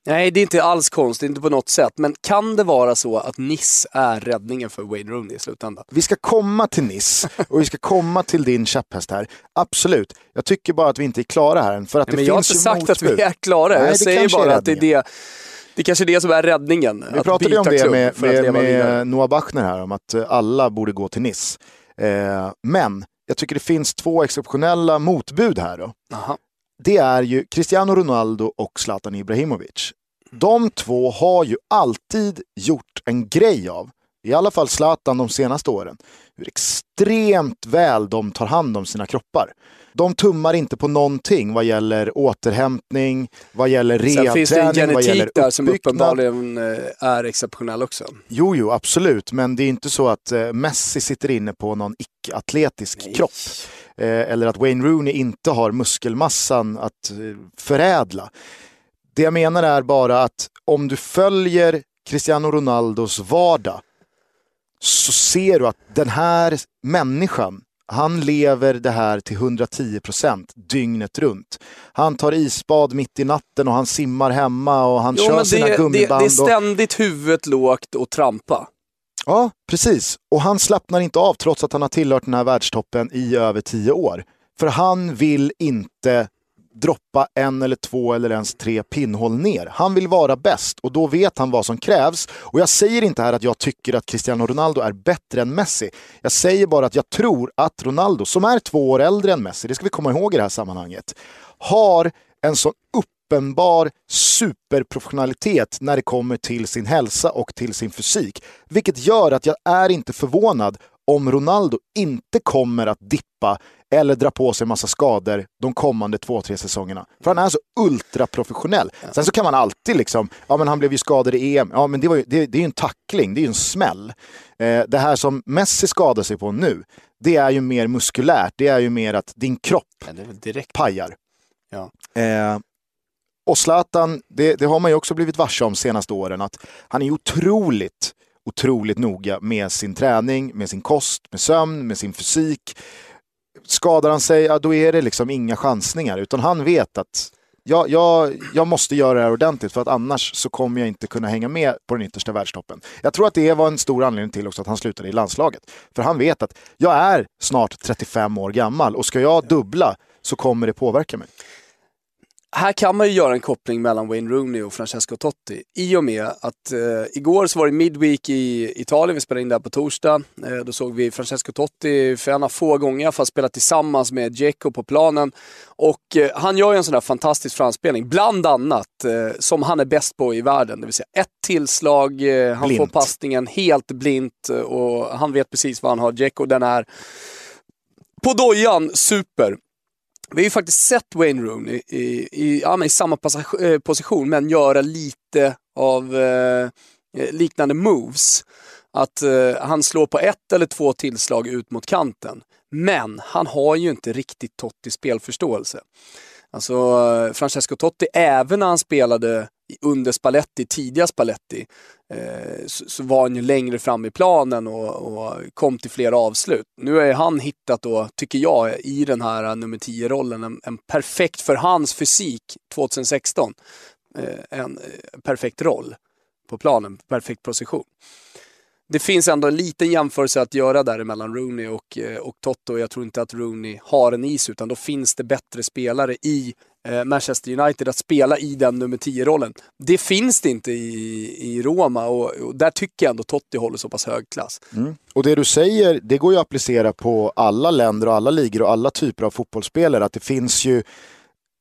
Speaker 2: Nej, det är inte alls konstigt, inte på något sätt. Men kan det vara så att Niss är räddningen för Wayne Rooney i slutändan?
Speaker 1: Vi ska komma till Niss och vi ska komma till din käpphäst här. Absolut. Jag tycker bara att vi inte är klara här än. För att Nej, det men
Speaker 2: jag har inte sagt motbud. att vi är klara. Nej, jag säger bara att det är det. Det är kanske är det som är räddningen.
Speaker 1: Vi pratade om det med, med, med Noah Bachner här, om att eh, alla borde gå till Niss. Eh, men jag tycker det finns två exceptionella motbud här. Då. Aha det är ju Cristiano Ronaldo och Zlatan Ibrahimovic. De två har ju alltid gjort en grej av, i alla fall Zlatan de senaste åren, hur extremt väl de tar hand om sina kroppar. De tummar inte på någonting vad gäller återhämtning, vad gäller rehabträning,
Speaker 2: Sen finns det en genetik där som uppenbarligen eh, är exceptionell också.
Speaker 1: Jo, jo, absolut. Men det är inte så att eh, Messi sitter inne på någon icke-atletisk kropp. Eh, eller att Wayne Rooney inte har muskelmassan att förädla. Det jag menar är bara att om du följer Cristiano Ronaldos vardag så ser du att den här människan han lever det här till 110% dygnet runt. Han tar isbad mitt i natten och han simmar hemma och han jo, kör sina
Speaker 2: det,
Speaker 1: gummiband.
Speaker 2: Det, det är ständigt och... huvudet lågt och trampa.
Speaker 1: Ja, precis. Och han slappnar inte av trots att han har tillhört den här världstoppen i över tio år. För han vill inte droppa en eller två eller ens tre pinnhål ner. Han vill vara bäst och då vet han vad som krävs. Och jag säger inte här att jag tycker att Cristiano Ronaldo är bättre än Messi. Jag säger bara att jag tror att Ronaldo, som är två år äldre än Messi, det ska vi komma ihåg i det här sammanhanget, har en sån uppenbar superprofessionalitet när det kommer till sin hälsa och till sin fysik. Vilket gör att jag är inte förvånad om Ronaldo inte kommer att dippa eller dra på sig massa skador de kommande två, tre säsongerna. För han är så ultraprofessionell. Sen så kan man alltid liksom, ja men han blev ju skadad i EM, ja men det, var ju, det, det är ju en tackling, det är ju en smäll. Eh, det här som Messi skadar sig på nu, det är ju mer muskulärt, det är ju mer att din kropp ja, pajar. Ja. Eh, och Zlatan, det, det, har man ju också blivit varse om senaste åren, att han är otroligt, otroligt noga med sin träning, med sin kost, med sömn, med sin fysik skadar han sig, ja, då är det liksom inga chansningar. Utan han vet att jag, jag, jag måste göra det här ordentligt för att annars så kommer jag inte kunna hänga med på den yttersta världstoppen. Jag tror att det var en stor anledning till också att han slutade i landslaget. För han vet att jag är snart 35 år gammal och ska jag dubbla så kommer det påverka mig
Speaker 2: här kan man ju göra en koppling mellan Wayne Rooney och Francesco Totti. I och med att eh, igår så var det Midweek i Italien, vi spelade in där på torsdag. Eh, då såg vi Francesco Totti för en av få gånger för att spela tillsammans med Dzeko på planen. Och eh, han gör ju en sån där fantastisk framspelning, bland annat, eh, som han är bäst på i världen. Det vill säga ett tillslag, eh, han
Speaker 1: blint.
Speaker 2: får passningen helt blint eh, och han vet precis vad han har. Dzeko, den är på dojan, super. Vi har ju faktiskt sett Wayne Rooney i, i, ja, men i samma passage, eh, position, men göra lite av eh, eh, liknande moves. Att eh, han slår på ett eller två tillslag ut mot kanten. Men han har ju inte riktigt Totti spelförståelse. Alltså eh, Francesco Totti, även när han spelade under Spalletti, tidiga Spalletti, Eh, så, så, var han ju längre fram i planen och, och kom till flera avslut. Nu har han hittat då, tycker jag, i den här nummer 10-rollen, en, en, perfekt, för hans fysik 2016, eh, en eh, perfekt roll på planen, perfekt position. Det finns ändå en liten jämförelse att göra där mellan Rooney och, eh, och Toto. Jag tror inte att Rooney har en is, utan då finns det bättre spelare i Eh, Manchester United att spela i den nummer 10-rollen. Det finns det inte i, i Roma och, och, där tycker jag ändå Totti håller så pass hög klass.
Speaker 1: Mm. Och det du säger, det går ju att applicera på alla länder och alla ligor och alla typer av fotbollsspelare. Att det finns ju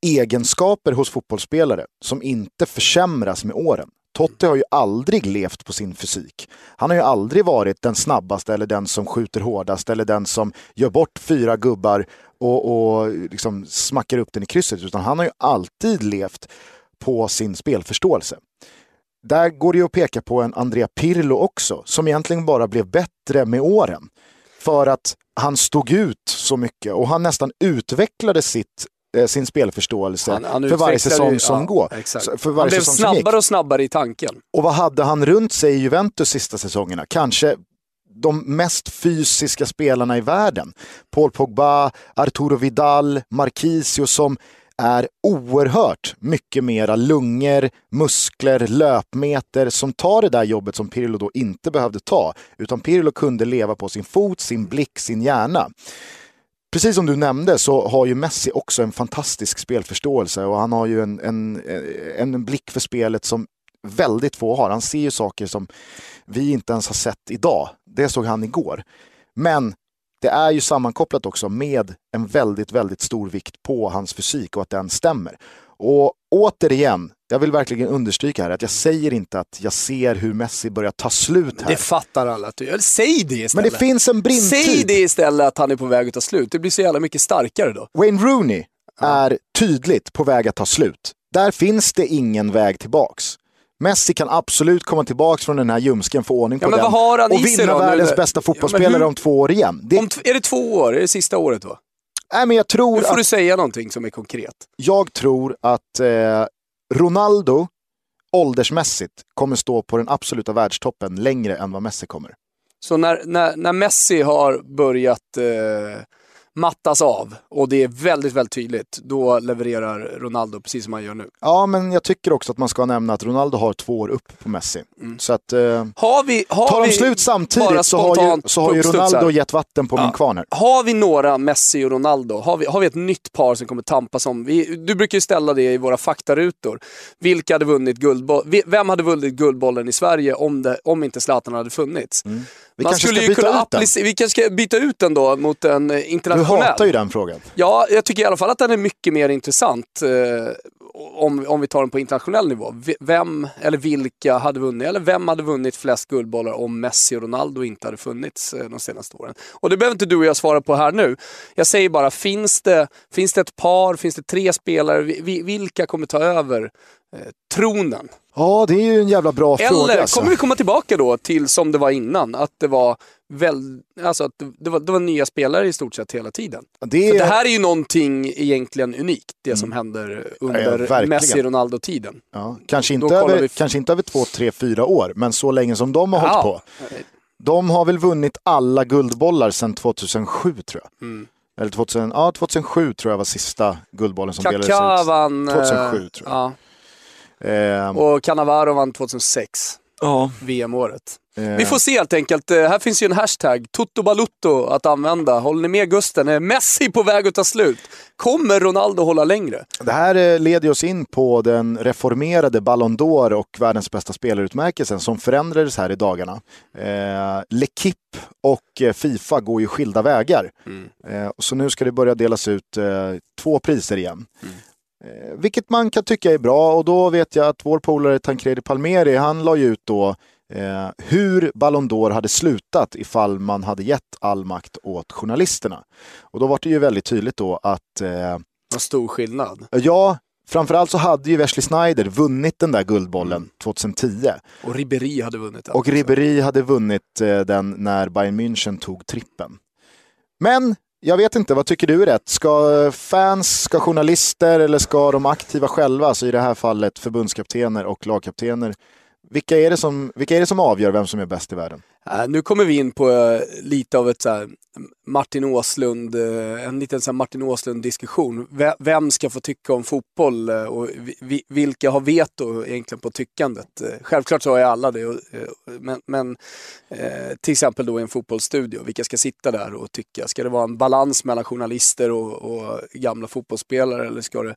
Speaker 1: egenskaper hos fotbollsspelare som inte försämras med åren. Totti har ju aldrig levt på sin fysik. Han har ju aldrig varit den snabbaste eller den som skjuter hårdast eller den som gör bort fyra gubbar och, och liksom smackar upp den i krysset. Utan han har ju alltid levt på sin spelförståelse. Där går det ju att peka på en Andrea Pirlo också, som egentligen bara blev bättre med åren. För att han stod ut så mycket och han nästan utvecklade sitt sin spelförståelse han, han för varje säsong som ja, går.
Speaker 2: För varje han blev snabbare och snabbare i tanken.
Speaker 1: Och vad hade han runt sig i Juventus sista säsongerna? Kanske de mest fysiska spelarna i världen. Paul Pogba, Arturo Vidal, Marquisio som är oerhört mycket mera lungor, muskler, löpmeter som tar det där jobbet som Pirlo då inte behövde ta. Utan Pirlo kunde leva på sin fot, sin blick, sin hjärna. Precis som du nämnde så har ju Messi också en fantastisk spelförståelse och han har ju en, en, en blick för spelet som väldigt få har. Han ser ju saker som vi inte ens har sett idag. Det såg han igår. Men det är ju sammankopplat också med en väldigt, väldigt stor vikt på hans fysik och att den stämmer. Och återigen, jag vill verkligen understryka här att jag säger inte att jag ser hur Messi börjar ta slut här.
Speaker 2: Det fattar alla att du gör. Säg det istället.
Speaker 1: Men det finns en brintid.
Speaker 2: Säg det istället att han är på väg att ta slut. Det blir så jävla mycket starkare då.
Speaker 1: Wayne Rooney ja. är tydligt på väg att ta slut. Där finns det ingen väg tillbaks. Messi kan absolut komma tillbaka från den här ljumsken, få ordning på
Speaker 2: ja,
Speaker 1: den och vinna världens nu? bästa fotbollsspelare ja, om två år igen.
Speaker 2: Det... Om är det två år? Är det sista året då?
Speaker 1: Nej, men jag tror
Speaker 2: nu får
Speaker 1: att...
Speaker 2: du säga någonting som är konkret.
Speaker 1: Jag tror att eh, Ronaldo åldersmässigt kommer stå på den absoluta världstoppen längre än vad Messi kommer.
Speaker 2: Så när, när, när Messi har börjat eh mattas av och det är väldigt, väldigt tydligt. Då levererar Ronaldo precis som han gör nu.
Speaker 1: Ja, men jag tycker också att man ska nämna att Ronaldo har två år upp på Messi. Mm. Så att, eh,
Speaker 2: har vi, har
Speaker 1: tar de slut samtidigt så har, ju, så har ju Ronaldo gett vatten på ja. min kvarn här.
Speaker 2: Har vi några Messi och Ronaldo? Har vi, har vi ett nytt par som kommer tampas om? Vi, du brukar ju ställa det i våra faktarutor. Vilka hade vunnit guldbollen? Vem hade vunnit Guldbollen i Sverige om, det, om inte Zlatan hade funnits? Mm.
Speaker 1: Vi Man ska byta ut den.
Speaker 2: Vi kanske ska byta ut den då mot en internationell.
Speaker 1: Du hatar ju den frågan.
Speaker 2: Ja, jag tycker i alla fall att den är mycket mer intressant. Eh, om, om vi tar den på internationell nivå. Vem eller vilka hade vunnit? Eller vem hade vunnit flest guldbollar om Messi och Ronaldo inte hade funnits eh, de senaste åren? Och det behöver inte du och jag svara på här nu. Jag säger bara, finns det, finns det ett par, finns det tre spelare? Vilka kommer ta över eh, tronen?
Speaker 1: Ja, det är ju en jävla bra
Speaker 2: Eller,
Speaker 1: fråga.
Speaker 2: Eller alltså. kommer vi komma tillbaka då till som det var innan? Att det var, väl, alltså att det, var, det var nya spelare i stort sett hela tiden. Det, För det här är ju någonting egentligen unikt, det mm. som händer under ja, Messi-Ronaldo-tiden.
Speaker 1: Ja, kanske, inte över, vi... kanske inte över två, tre, fyra år, men så länge som de har ja. hållit på. De har väl vunnit alla guldbollar sedan 2007 tror jag. Mm. Eller 2000, ja, 2007 tror jag var sista guldbollen som
Speaker 2: Kaká
Speaker 1: delades ut.
Speaker 2: vann...
Speaker 1: 2007 tror jag. Ja.
Speaker 2: Eh, och Cannavaro vann 2006. Ja. VM-året. Vi får se helt enkelt. Eh, här finns ju en hashtag, Toto att använda. Håller ni med Gusten? Är Messi på väg att ta slut? Kommer Ronaldo hålla längre?
Speaker 1: Det här eh, leder oss in på den reformerade Ballon d'Or och världens bästa spelarutmärkelsen som förändrades här i dagarna. Eh, L'Equipe och eh, Fifa går ju skilda vägar. Mm. Eh, så nu ska det börja delas ut eh, två priser igen. Mm. Eh, vilket man kan tycka är bra och då vet jag att vår polare Tancredi Palmeri, han la ju ut då eh, hur Ballon d'Or hade slutat ifall man hade gett all makt åt journalisterna. Och då var det ju väldigt tydligt då att...
Speaker 2: Eh, Vad stor skillnad.
Speaker 1: Ja, Framförallt så hade ju Wesley Snyder vunnit den där guldbollen 2010. Mm.
Speaker 2: Och Ribéry hade vunnit den.
Speaker 1: Och Ribéry hade vunnit eh, den när Bayern München tog trippen. Men jag vet inte, vad tycker du är rätt? Ska fans, ska journalister eller ska de aktiva själva, alltså i det här fallet förbundskaptener och lagkaptener, vilka är, det som, vilka är det som avgör vem som är bäst i världen?
Speaker 2: Äh, nu kommer vi in på eh, lite av ett så här, Martin Åslund, eh, en liten så här, Martin Åslund-diskussion. V vem ska få tycka om fotboll och vi, vilka har veto egentligen på tyckandet? självklart så har ju alla det, men, men till exempel då i en fotbollsstudio, vilka ska sitta där och tycka? Ska det vara en balans mellan journalister och, och gamla fotbollsspelare eller ska det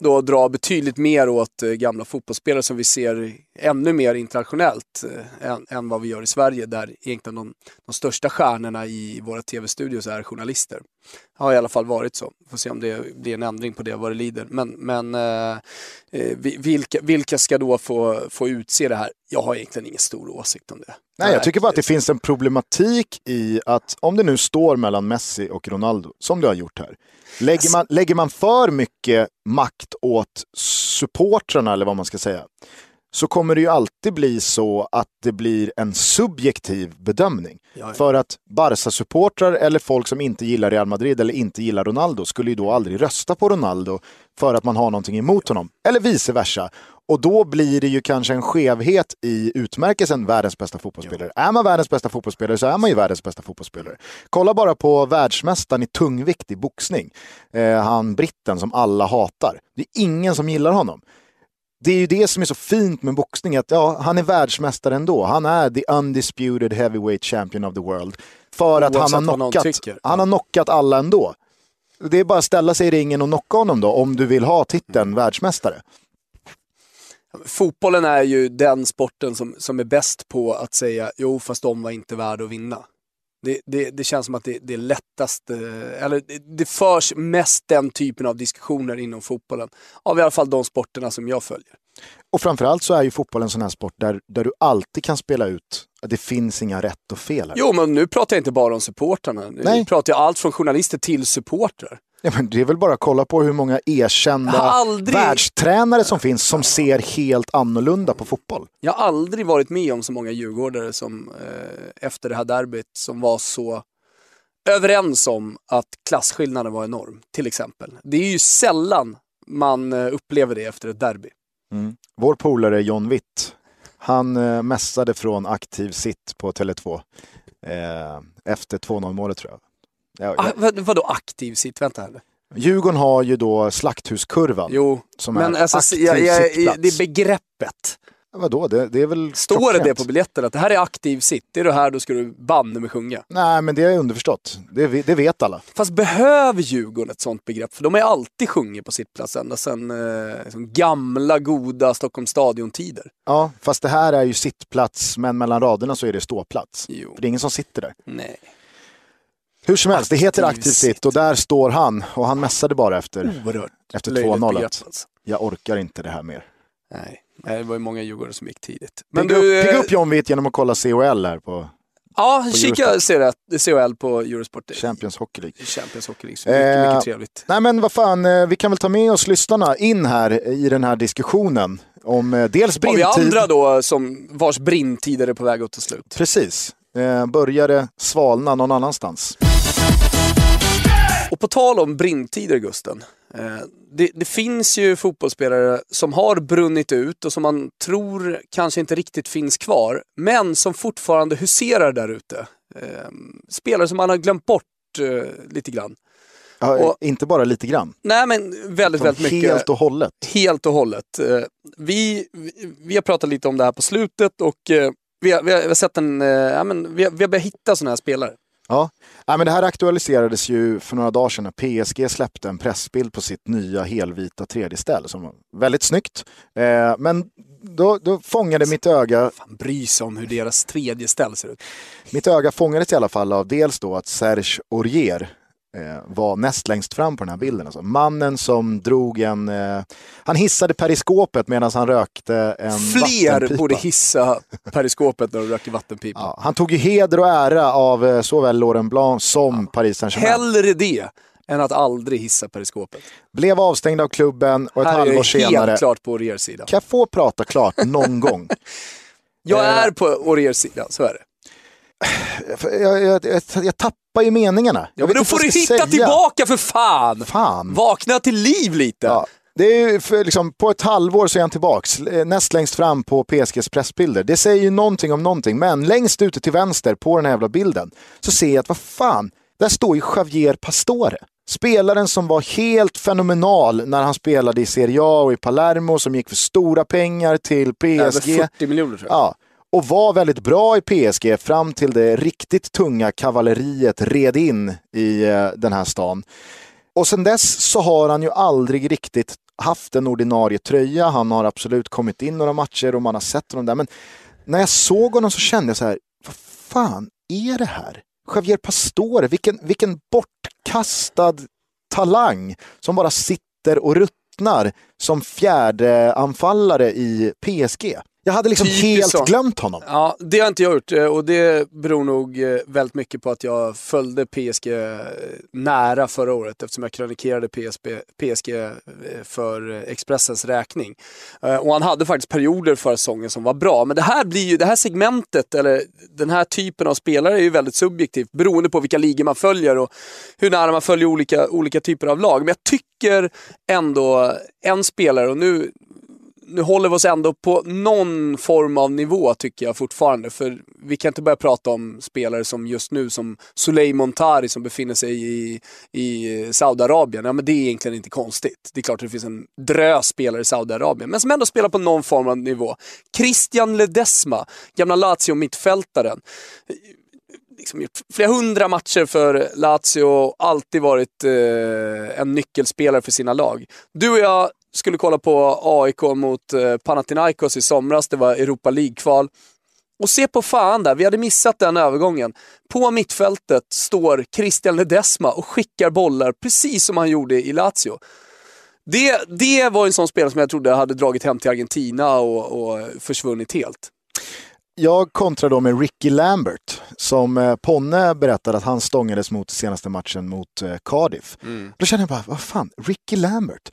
Speaker 2: då dra betydligt mer åt gamla fotbollsspelare som vi ser ännu mer internationellt än, än vad vi gör i Sverige? Där egentligen de, de största stjärnorna i våra tv-studios är journalister. Det har i alla fall varit så. Får se om det blir en ändring på det vad det lider. Men, men eh, eh vilka, vilka ska då få, få utse det här? Jag har egentligen ingen stor åsikt om det.
Speaker 1: Nej, jag tycker bara att det finns en problematik i att om det nu står mellan Messi och Ronaldo, som det har gjort här. Lägger man, lägger man för mycket makt åt supportrarna, eller vad man ska säga, så kommer det ju alltid bli så att det blir en subjektiv bedömning. Jaja. För att Barca-supportrar eller folk som inte gillar Real Madrid eller inte gillar Ronaldo skulle ju då aldrig rösta på Ronaldo för att man har någonting emot honom. Eller vice versa. Och då blir det ju kanske en skevhet i utmärkelsen världens bästa fotbollsspelare. Ja. Är man världens bästa fotbollsspelare så är man ju världens bästa fotbollsspelare. Kolla bara på världsmästaren i tungvikt i boxning. Eh, han britten som alla hatar. Det är ingen som gillar honom det är ju det som är så fint med boxning, att ja, han är världsmästare ändå. Han är the undisputed heavyweight champion of the world. För att han har, knockat, han har knockat alla ändå. Det är bara att ställa sig i ringen och knocka honom då, om du vill ha titeln världsmästare.
Speaker 2: Fotbollen är ju den sporten som, som är bäst på att säga jo fast de var inte värda att vinna. Det, det, det, känns som att det, det är lättast, eller det, det förs mest den typen av diskussioner inom fotbollen. Av i alla fall de sporterna som jag följer.
Speaker 1: Och framförallt så är ju fotbollen en sån här sport där, där du alltid kan spela ut att det finns inga rätt och fel. Här.
Speaker 2: Jo, men nu pratar jag inte bara om supportrarna. Nu Nej. pratar jag allt från journalister till supportrar.
Speaker 1: Ja, men det är väl bara att kolla på hur många erkända aldrig... världstränare som finns som ser helt annorlunda på fotboll.
Speaker 2: Jag har aldrig varit med om så många djurgårdare som eh, efter det här derbyt som var så överens om att klasskillnaden var enorm, till exempel. Det är ju sällan man eh, upplever det efter ett derby.
Speaker 1: Mm. Vår polare John Witt, han eh, mässade från aktiv sitt på Tele2 eh, efter 2-0 målet tror jag.
Speaker 2: Ja, ah, vad, vadå aktiv sitt? Vänta här.
Speaker 1: Djurgården har ju då slakthuskurvan.
Speaker 2: Jo, som men är alltså, jag, jag, det är begreppet.
Speaker 1: Vadå, det, det är väl
Speaker 2: Står det det på biljetten att det här är aktiv sitt, är du här då ska du banne med sjunga?
Speaker 1: Nej, men det är underförstått. Det, det vet alla.
Speaker 2: Fast behöver Djurgården ett sånt begrepp? För de har ju alltid sjungit på sittplats ända sedan eh, liksom gamla goda Stockholms stadion-tider.
Speaker 1: Ja, fast det här är ju sittplats, men mellan raderna så är det ståplats. Jo. För det är ingen som sitter där.
Speaker 2: Nej.
Speaker 1: Hur som helst, det heter aktiv sitt och där står han och han mässade bara efter, efter 2-0. Alltså. Jag orkar inte det här mer.
Speaker 2: Nej. Det var ju många Djurgårdare som gick tidigt.
Speaker 1: Men pigga, du, upp, pigga upp John Witt genom att kolla COL här på
Speaker 2: Ja, på kika COL på Eurosport.
Speaker 1: Champions Hockey League.
Speaker 2: Champions Hockey League, så mycket, eh, mycket trevligt.
Speaker 1: Nej men vad fan, eh, vi kan väl ta med oss lyssnarna in här i den här diskussionen. Om eh, dels brintid.
Speaker 2: Har vi andra då som vars brintid är på väg att ta slut?
Speaker 1: Precis. Eh, började svalna någon annanstans.
Speaker 2: Och på tal om brinttider Gusten. Eh, det, det, finns ju fotbollsspelare som har brunnit ut och som man tror kanske inte riktigt finns kvar. Men som fortfarande huserar där ute. Eh, spelare som man har glömt bort eh, lite grann.
Speaker 1: Ja, och, inte bara lite grann.
Speaker 2: Nej men väldigt, väldigt mycket.
Speaker 1: Helt och hållet.
Speaker 2: Helt och hållet. Vi, vi har pratat lite om det här på slutet och vi, har, vi, har, vi har sett en, ja, men vi, har, vi har börjat hitta sådana här spelare.
Speaker 1: Ja, ja men det här aktualiserades ju för några dagar sedan när PSG släppte en pressbild på sitt nya helvita 3D-ställ som var väldigt snyggt. Eh, men då, då fångade mitt öga...
Speaker 2: Fan bry sig om hur deras tredje ställ ser ut.
Speaker 1: Mitt öga fångades i alla fall av dels då att Serge Aurier eh, var näst längst fram på den här bilden. Alltså, mannen som drog en... Eh, han hissade periskopet medan han rökte en
Speaker 2: Fler
Speaker 1: vattenpipa.
Speaker 2: borde hissa periskopet när de röker vattenpipa.
Speaker 1: Ja, han tog ju heder och ära av eh, såväl Laurent Blanc som Paris Saint-Germain.
Speaker 2: Hellre det än att aldrig hissa periskopet.
Speaker 1: Blev avstängd av klubben och ett
Speaker 2: Här är
Speaker 1: halvår
Speaker 2: jag
Speaker 1: senare...
Speaker 2: helt klart på Auriers sida.
Speaker 1: Kan jag få prata klart någon gång?
Speaker 2: Jag
Speaker 1: Eh.
Speaker 2: är på Auriers sida, så är det.
Speaker 1: Jag, jag, jag, jag tappar ju meningarna.
Speaker 2: Ja, men då får du hitta
Speaker 1: säga.
Speaker 2: tillbaka för fan!
Speaker 1: Fan.
Speaker 2: Vakna till liv lite!
Speaker 1: Ja. Det är ju för, liksom, på ett halvår så är han tillbaks, eh, näst längst fram på PSGs pressbilder. Det säger ju någonting om någonting, men längst ute till vänster på den här jävla bilden så ser jag att vad fan, där står ju Javier Pastore. Spelaren som var helt fenomenal när han spelade i Serie A och i Palermo, som gick för stora pengar till
Speaker 2: Över
Speaker 1: PSG.
Speaker 2: 40 miljoner tror jag.
Speaker 1: Ja, och var väldigt bra i PSG fram till det riktigt tunga kavalleriet red in i eh, den här stan. Och sen dess så har han ju aldrig riktigt haft en ordinarie tröja. Han har absolut kommit in några matcher och man har sett honom där. Men när jag såg honom så kände jag så här, vad fan är det här? Javier Pastore, vilken, vilken bortkastad talang som bara sitter och ruttnar som fjärde anfallare i PSG. Jag hade liksom
Speaker 2: Typiskt
Speaker 1: helt
Speaker 2: så.
Speaker 1: glömt honom.
Speaker 2: Ja, det har inte jag gjort eh, och det beror nog eh, väldigt mycket på att jag följde PSG eh, nära förra året eftersom jag kronikerade PSB, PSG för Expressens räkning. Och han hade faktiskt perioder förra säsongen som var bra. Men det här blir ju, det här segmentet, eller den här typen av spelare är ju väldigt subjektivt beroende på vilka ligor man följer och hur nära man följer olika, olika typer av lag. Men jag tycker ändå en spelare, och nu nu håller vi oss ändå på någon form av nivå tycker jag fortfarande. För vi kan inte börja prata om spelare som just nu som Soleil Montari som befinner sig i, i Saudiarabien. Ja men det är egentligen inte konstigt. Det är klart att det finns en drös spelare i Saudiarabien, men som ändå spelar på någon form av nivå. Christian Ledesma, gamla Lazio-mittfältaren liksom gjort flera hundra matcher för Lazio och alltid varit eh, en nyckelspelare för sina lag. Du och jag skulle kolla på AIK mot eh, Panathinaikos i somras, det var Europa League-kval. Och se på fan där, vi hade missat den övergången. På mittfältet står Christian Ledesma och skickar bollar precis som han gjorde i Lazio. Det, det var en sån spelare som jag trodde hade dragit hem till Argentina och, och försvunnit helt.
Speaker 1: Jag kontrar då med Ricky Lambert som eh, Ponne berättade att han stångades mot senaste matchen mot eh, Cardiff. Då kände jag bara, vad fan, Ricky Lambert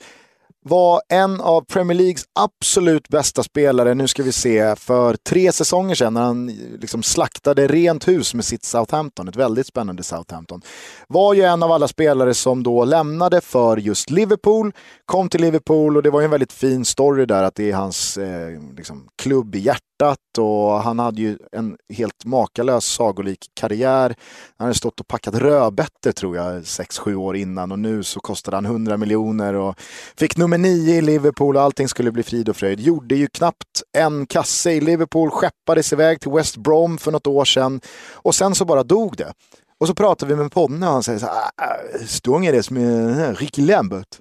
Speaker 1: var en av Premier Leagues absolut bästa spelare, nu ska vi se, för tre säsonger sedan när han liksom slaktade rent hus med sitt Southampton, ett väldigt spännande Southampton. Var ju en av alla spelare som då lämnade för just Liverpool, kom till Liverpool och det var ju en väldigt fin story där att det är hans eh, liksom, klubb i hjärtat och han hade ju en helt makalös sagolik karriär. Han hade stått och packat rödbetor tror jag 6-7 år innan och nu så kostade han 100 miljoner och fick nummer 9 i Liverpool och allting skulle bli frid och fröjd. Gjorde ju knappt en kasse i Liverpool, skeppades iväg till West Brom för något år sedan och sen så bara dog det. Och så pratar vi med Ponne och han säger så här, "Ah, ah stångades med Ricky Lambert.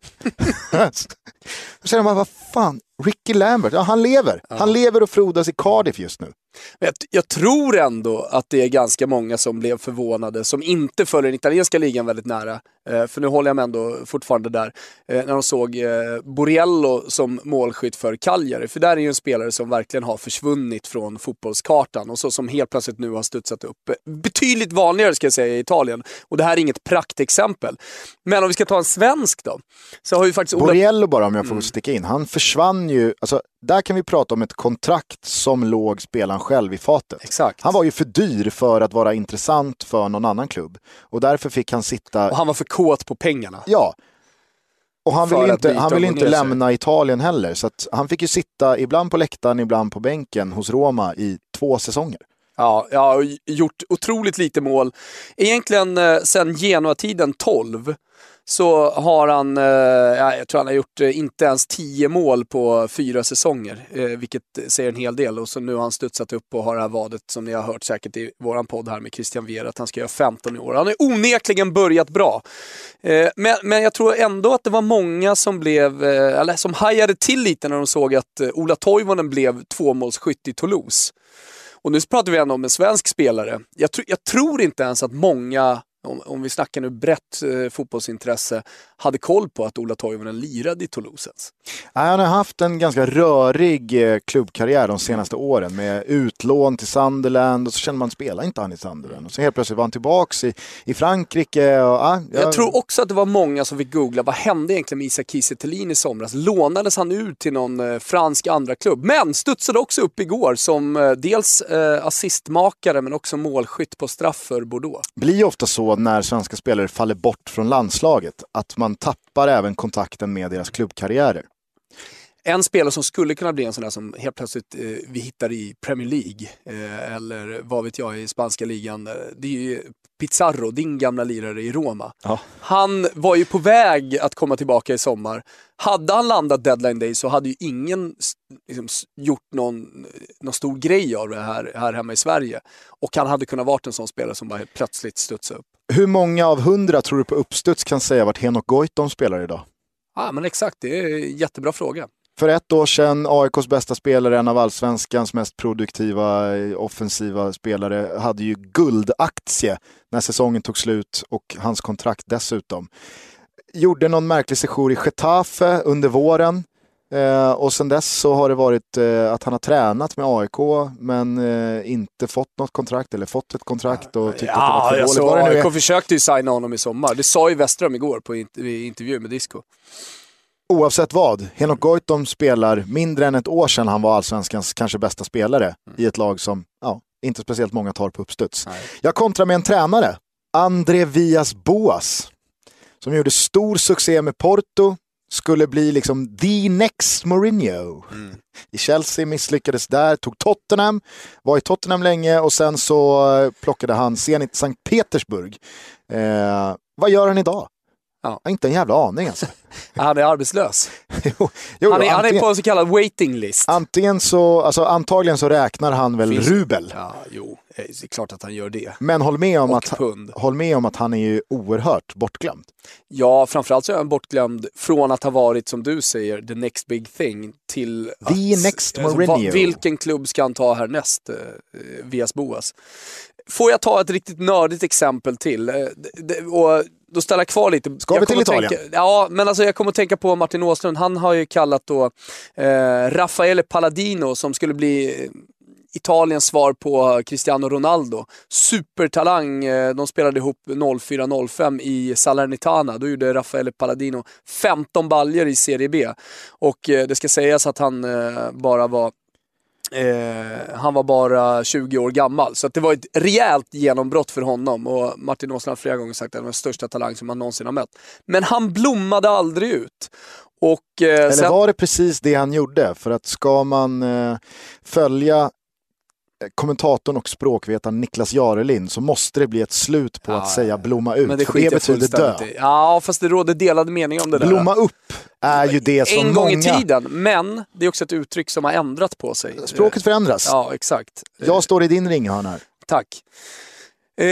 Speaker 1: Då säger man, vad fan, Ricky Lambert, ja han lever. Han lever och frodas i Cardiff just nu.
Speaker 2: Jag, jag tror ändå att det är ganska många som blev förvånade, som inte följer den italienska ligan väldigt nära. Eh, för nu håller jag mig ändå fortfarande där. Eh, när de såg eh, Borriello som målskytt för Cagliari. För där är ju en spelare som verkligen har försvunnit från fotbollskartan och så som helt plötsligt nu har studsat upp. Betydligt vanligare ska jag säga i Italien. Och det här är inget praktexempel. Men om vi ska ta en svensk då. Så har ju faktiskt Ola...
Speaker 1: Borriello bara om jag får sticka in, han försvann ju, alltså där kan vi prata om ett kontrakt som låg spelaren själv i fatet.
Speaker 2: Exakt.
Speaker 1: Han var ju för dyr för att vara intressant för någon annan klubb. Och därför fick han sitta
Speaker 2: Och han var för kåt på pengarna.
Speaker 1: Ja. Och han
Speaker 2: För
Speaker 1: vill
Speaker 2: att
Speaker 1: inte, han vill inte lämna Italien heller. Så han fick ju sitta ibland på läktaren, ibland på bänken hos Roma i två säsonger.
Speaker 2: Ja, har gjort otroligt lite mål. Egentligen eh, sen Genoa-tiden 12 så har han, eh, jag tror han har gjort eh, inte ens tio mål på fyra säsonger, eh, vilket säger en hel del. Och så nu har han studsat upp och har det här vadet som ni har hört säkert i våran podd här med Christian Vier, att han ska göra 15 i år. Han har onekligen börjat bra. Eh, men, men jag tror ändå att det var många som blev, eh, eller som hajade till lite när de såg att eh, Ola Toivonen blev tvåmålsskytt i Toulouse. Och nu pratar vi ändå om en svensk spelare. Jag, tr jag tror inte ens att många om, om vi snackar nu brett eh, fotbollsintresse, hade koll på att Ola Toivonen lirade i Toulouse ens.
Speaker 1: Han har haft en ganska rörig eh, klubbkarriär de senaste åren med utlån till Sunderland och så känner man spelar inte han i Sunderland. Och så helt plötsligt var han tillbaka i, i Frankrike. Och, ah,
Speaker 2: jag... jag... tror också att det var många som fick googla, vad hände egentligen med Isak Kiese i somras? Lånades han ut till någon eh, fransk andra klubb? Men studsade också upp igår som eh, dels eh, assistmakare men också målskytt på straff för Bordeaux.
Speaker 1: Blir ofta så när svenska spelare faller bort från landslaget, att man tappar även kontakten med deras klubbkarriärer.
Speaker 2: En spelare som skulle kunna bli en sån där som helt plötsligt eh, vi hittar i Premier League eh, eller vad vet jag i spanska ligan. Eh, det är ju Pizarro, din gamla lirare i Roma. Ja. Han var ju på väg att komma tillbaka i sommar. Hade han landat deadline day så hade ju ingen liksom, gjort någon, någon stor grej av det här, här hemma i Sverige. Och han hade kunnat vara en sån spelare som bara helt plötsligt studsade upp.
Speaker 1: Hur många av hundra tror du på uppstuds kan säga vart Henok Goitom spelar idag?
Speaker 2: Ja, men exakt, det är en jättebra fråga.
Speaker 1: För ett år sedan, AIKs bästa spelare, en av allsvenskans mest produktiva eh, offensiva spelare, hade ju guldaktie när säsongen tog slut och hans kontrakt dessutom. Gjorde någon märklig session i Getafe under våren. Eh, och sen dess så har det varit eh, att han har tränat med AIK men eh, inte fått något kontrakt eller fått ett kontrakt och tyckte
Speaker 2: ja,
Speaker 1: att det var
Speaker 2: för dåligt. AIK försökte ju signa honom i sommar. Det sa ju Westström igår på intervju med Disco.
Speaker 1: Oavsett vad, Henok Goitom spelar mindre än ett år sedan han var allsvenskans kanske bästa spelare mm. i ett lag som ja, inte speciellt många tar på uppstuds. Nej. Jag kontrar med en tränare, André Vias Boas, som gjorde stor succé med Porto, skulle bli liksom the next Mourinho. Mm. I Chelsea misslyckades där, tog Tottenham, var i Tottenham länge och sen så plockade han Zenit Sankt Petersburg. Eh, vad gör han idag? Ja. Jag har inte en jävla aning alltså.
Speaker 2: han är arbetslös. jo, jo, han, är, antingen, han är på en så kallad waiting list.
Speaker 1: Antingen så, alltså antagligen så räknar han väl Finns, rubel.
Speaker 2: Ja, jo, det är klart att han gör det.
Speaker 1: Men håll med, om att, håll med om att han är ju oerhört bortglömd.
Speaker 2: Ja, framförallt så är han bortglömd från att ha varit, som du säger, the next big thing till
Speaker 1: The
Speaker 2: att,
Speaker 1: next alltså, Mourinho.
Speaker 2: vilken klubb ska han ta härnäst, eh, Vias Boas? Får jag ta ett riktigt nördigt exempel till? Eh, och då jag kvar lite.
Speaker 1: Ska vi till Italien?
Speaker 2: Tänka, ja, men alltså jag kommer att tänka på Martin Åslund. Han har ju kallat då eh, Raffaele Palladino som skulle bli eh, Italiens svar på Cristiano Ronaldo. Supertalang. Eh, de spelade ihop 04-05 i Salernitana. Då gjorde Raffaele Palladino 15 baljer i Serie B. Och eh, det ska sägas att han bara var Eh, han var bara 20 år gammal, så det var ett rejält genombrott för honom. Och Martin Åslund har flera gånger sagt att han var den största talang som han någonsin har mött. Men han blommade aldrig ut. Och,
Speaker 1: eh, Eller sen... var det precis det han gjorde? För att ska man eh, följa kommentatorn och språkvetaren Niklas Jarelind så måste det bli ett slut på ja, att säga blomma ut. Men det, för det betyder dö.
Speaker 2: Ja, fast det råder delade meningar om det
Speaker 1: där. Blomma upp är ju det som
Speaker 2: En
Speaker 1: gång
Speaker 2: många... i tiden, men det är också ett uttryck som har ändrat på sig.
Speaker 1: Språket förändras.
Speaker 2: Ja, exakt.
Speaker 1: Jag står i din ringhörna.
Speaker 2: Tack. Eh,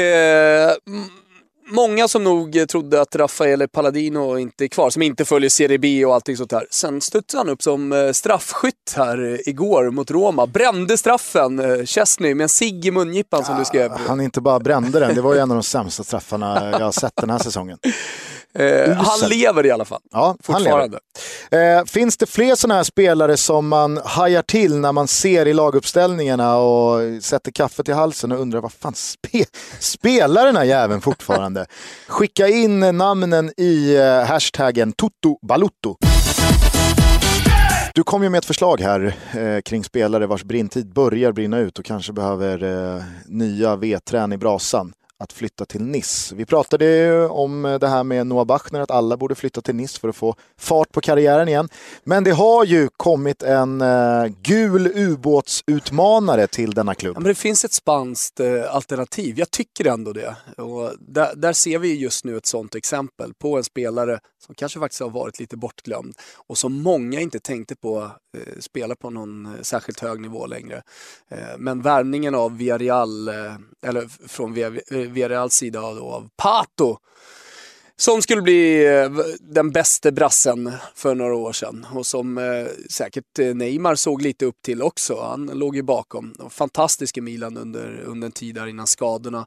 Speaker 2: många som nog trodde att Raffaele Palladino inte är kvar, som inte följer Serie B och allting sånt där. Sen studsade han upp som eh, straffskytt här eh, igår mot Roma. Brände straffen, eh, Chesney, med en cigg i mungipan ja, som du skrev.
Speaker 1: Han inte bara brände den, det var ju en av de sämsta straffarna jag har sett den här säsongen.
Speaker 2: Eh, han lever i alla fall.
Speaker 1: Ja, fortfarande. Eh, finns det fler sådana här spelare som man hajar till när man ser i laguppställningarna och sätter kaffet i halsen och undrar vad fan spe spelar den här jäveln fortfarande? Skicka in namnen i eh, hashtaggen Toto Balutto. Du kom ju med ett förslag här eh, kring spelare vars brintid börjar brinna ut och kanske behöver eh, nya vedträn i brasan att flytta till Nice. Vi pratade ju om det här med Noah Bachner, att alla borde flytta till Nice för att få fart på karriären igen. Men det har ju kommit en eh, gul ubåtsutmanare till denna klubb.
Speaker 2: Ja, men det finns ett spanskt eh, alternativ, jag tycker ändå det. Och där, där ser vi just nu ett sådant exempel på en spelare som kanske faktiskt har varit lite bortglömd och som många inte tänkte på eh, spela på någon eh, särskilt hög nivå längre. Men värvningen av Villarreal, eller från Villarreals sida då, av Pato, som skulle bli eh, den bästa brassen för några år sedan och som eh, säkert eh, Neymar såg lite upp till också. Han låg ju bakom. Fantastisk i Milan under, under en tid där innan skadorna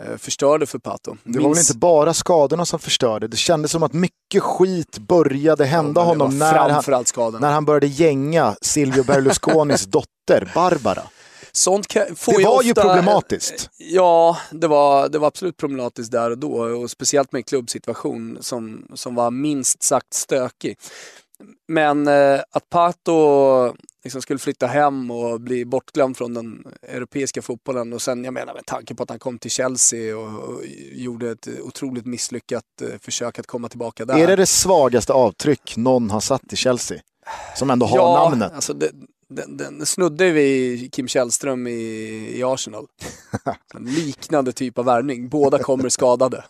Speaker 2: eh, förstörde för Pato.
Speaker 1: Det var väl inte bara skadorna som förstörde. Det kändes som att mycket skit började hända ja, honom när han, när han började gänga Silvio Berlusconis dotter Barbara.
Speaker 2: Sånt kan, får
Speaker 1: det var
Speaker 2: ju,
Speaker 1: ofta, ju problematiskt.
Speaker 2: Ja, det var, det var absolut problematiskt där och då. Och speciellt med en klubbsituation som, som var minst sagt stökig. Men eh, att Pato liksom skulle flytta hem och bli bortglömd från den europeiska fotbollen och sen, jag menar med tanke på att han kom till Chelsea och, och gjorde ett otroligt misslyckat eh, försök att komma tillbaka där.
Speaker 1: Är det det svagaste avtryck någon har satt i Chelsea? Som ändå har
Speaker 2: ja,
Speaker 1: namnet?
Speaker 2: Alltså det, den, den snudde vid Kim Källström i, i Arsenal. En liknande typ av värvning. Båda kommer skadade.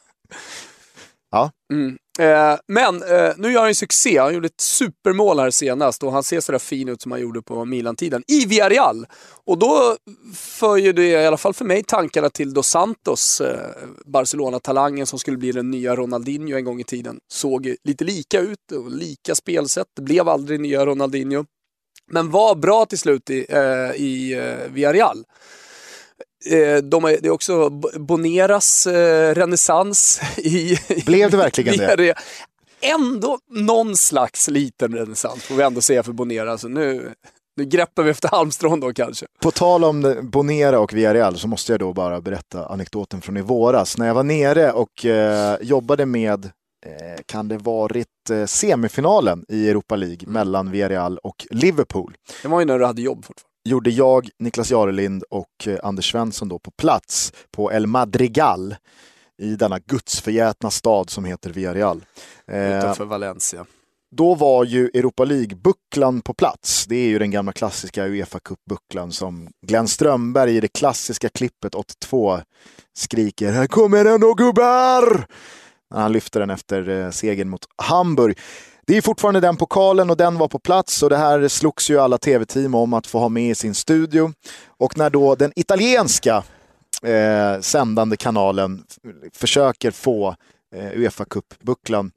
Speaker 1: Ja.
Speaker 2: Mm. Eh, men eh, nu gör han ju succé. Han gjorde ett supermål här senast och han ser sådär fin ut som han gjorde på Milan-tiden. I Villarreal! Och då för ju det, i alla fall för mig, tankarna till Dos Santos, eh, Barcelona-talangen som skulle bli den nya Ronaldinho en gång i tiden. Såg lite lika ut och lika spelsätt. Det blev aldrig nya Ronaldinho. Men var bra till slut i, eh, i eh, Villarreal. Eh, de är, det är också Boneras eh, renässans i
Speaker 1: Blev det verkligen det?
Speaker 2: Ändå någon slags liten renässans får vi ändå säga för Bonera. Alltså nu, nu greppar vi efter halmstrån då kanske.
Speaker 1: På tal om Bonera och Villarreal så måste jag då bara berätta anekdoten från i våras. När jag var nere och eh, jobbade med kan det varit eh, semifinalen i Europa League mm. mellan Villarreal och Liverpool.
Speaker 2: Det var ju när du hade jobb fortfarande.
Speaker 1: Gjorde jag, Niklas Jarelind och eh, Anders Svensson då på plats på El Madrigal i denna gudsförgätna stad som heter Villarreal.
Speaker 2: Utanför Valencia.
Speaker 1: Då var ju Europa League-bucklan på plats. Det är ju den gamla klassiska Uefa Cup-bucklan som Glenn Strömberg i det klassiska klippet 82 skriker “Här kommer den då gubbar!” När han lyfte den efter eh, segern mot Hamburg. Det är fortfarande den pokalen och den var på plats och det här slogs ju alla tv-team om att få ha med i sin studio. Och när då den italienska eh, sändande kanalen försöker få eh, Uefa Cup-bucklan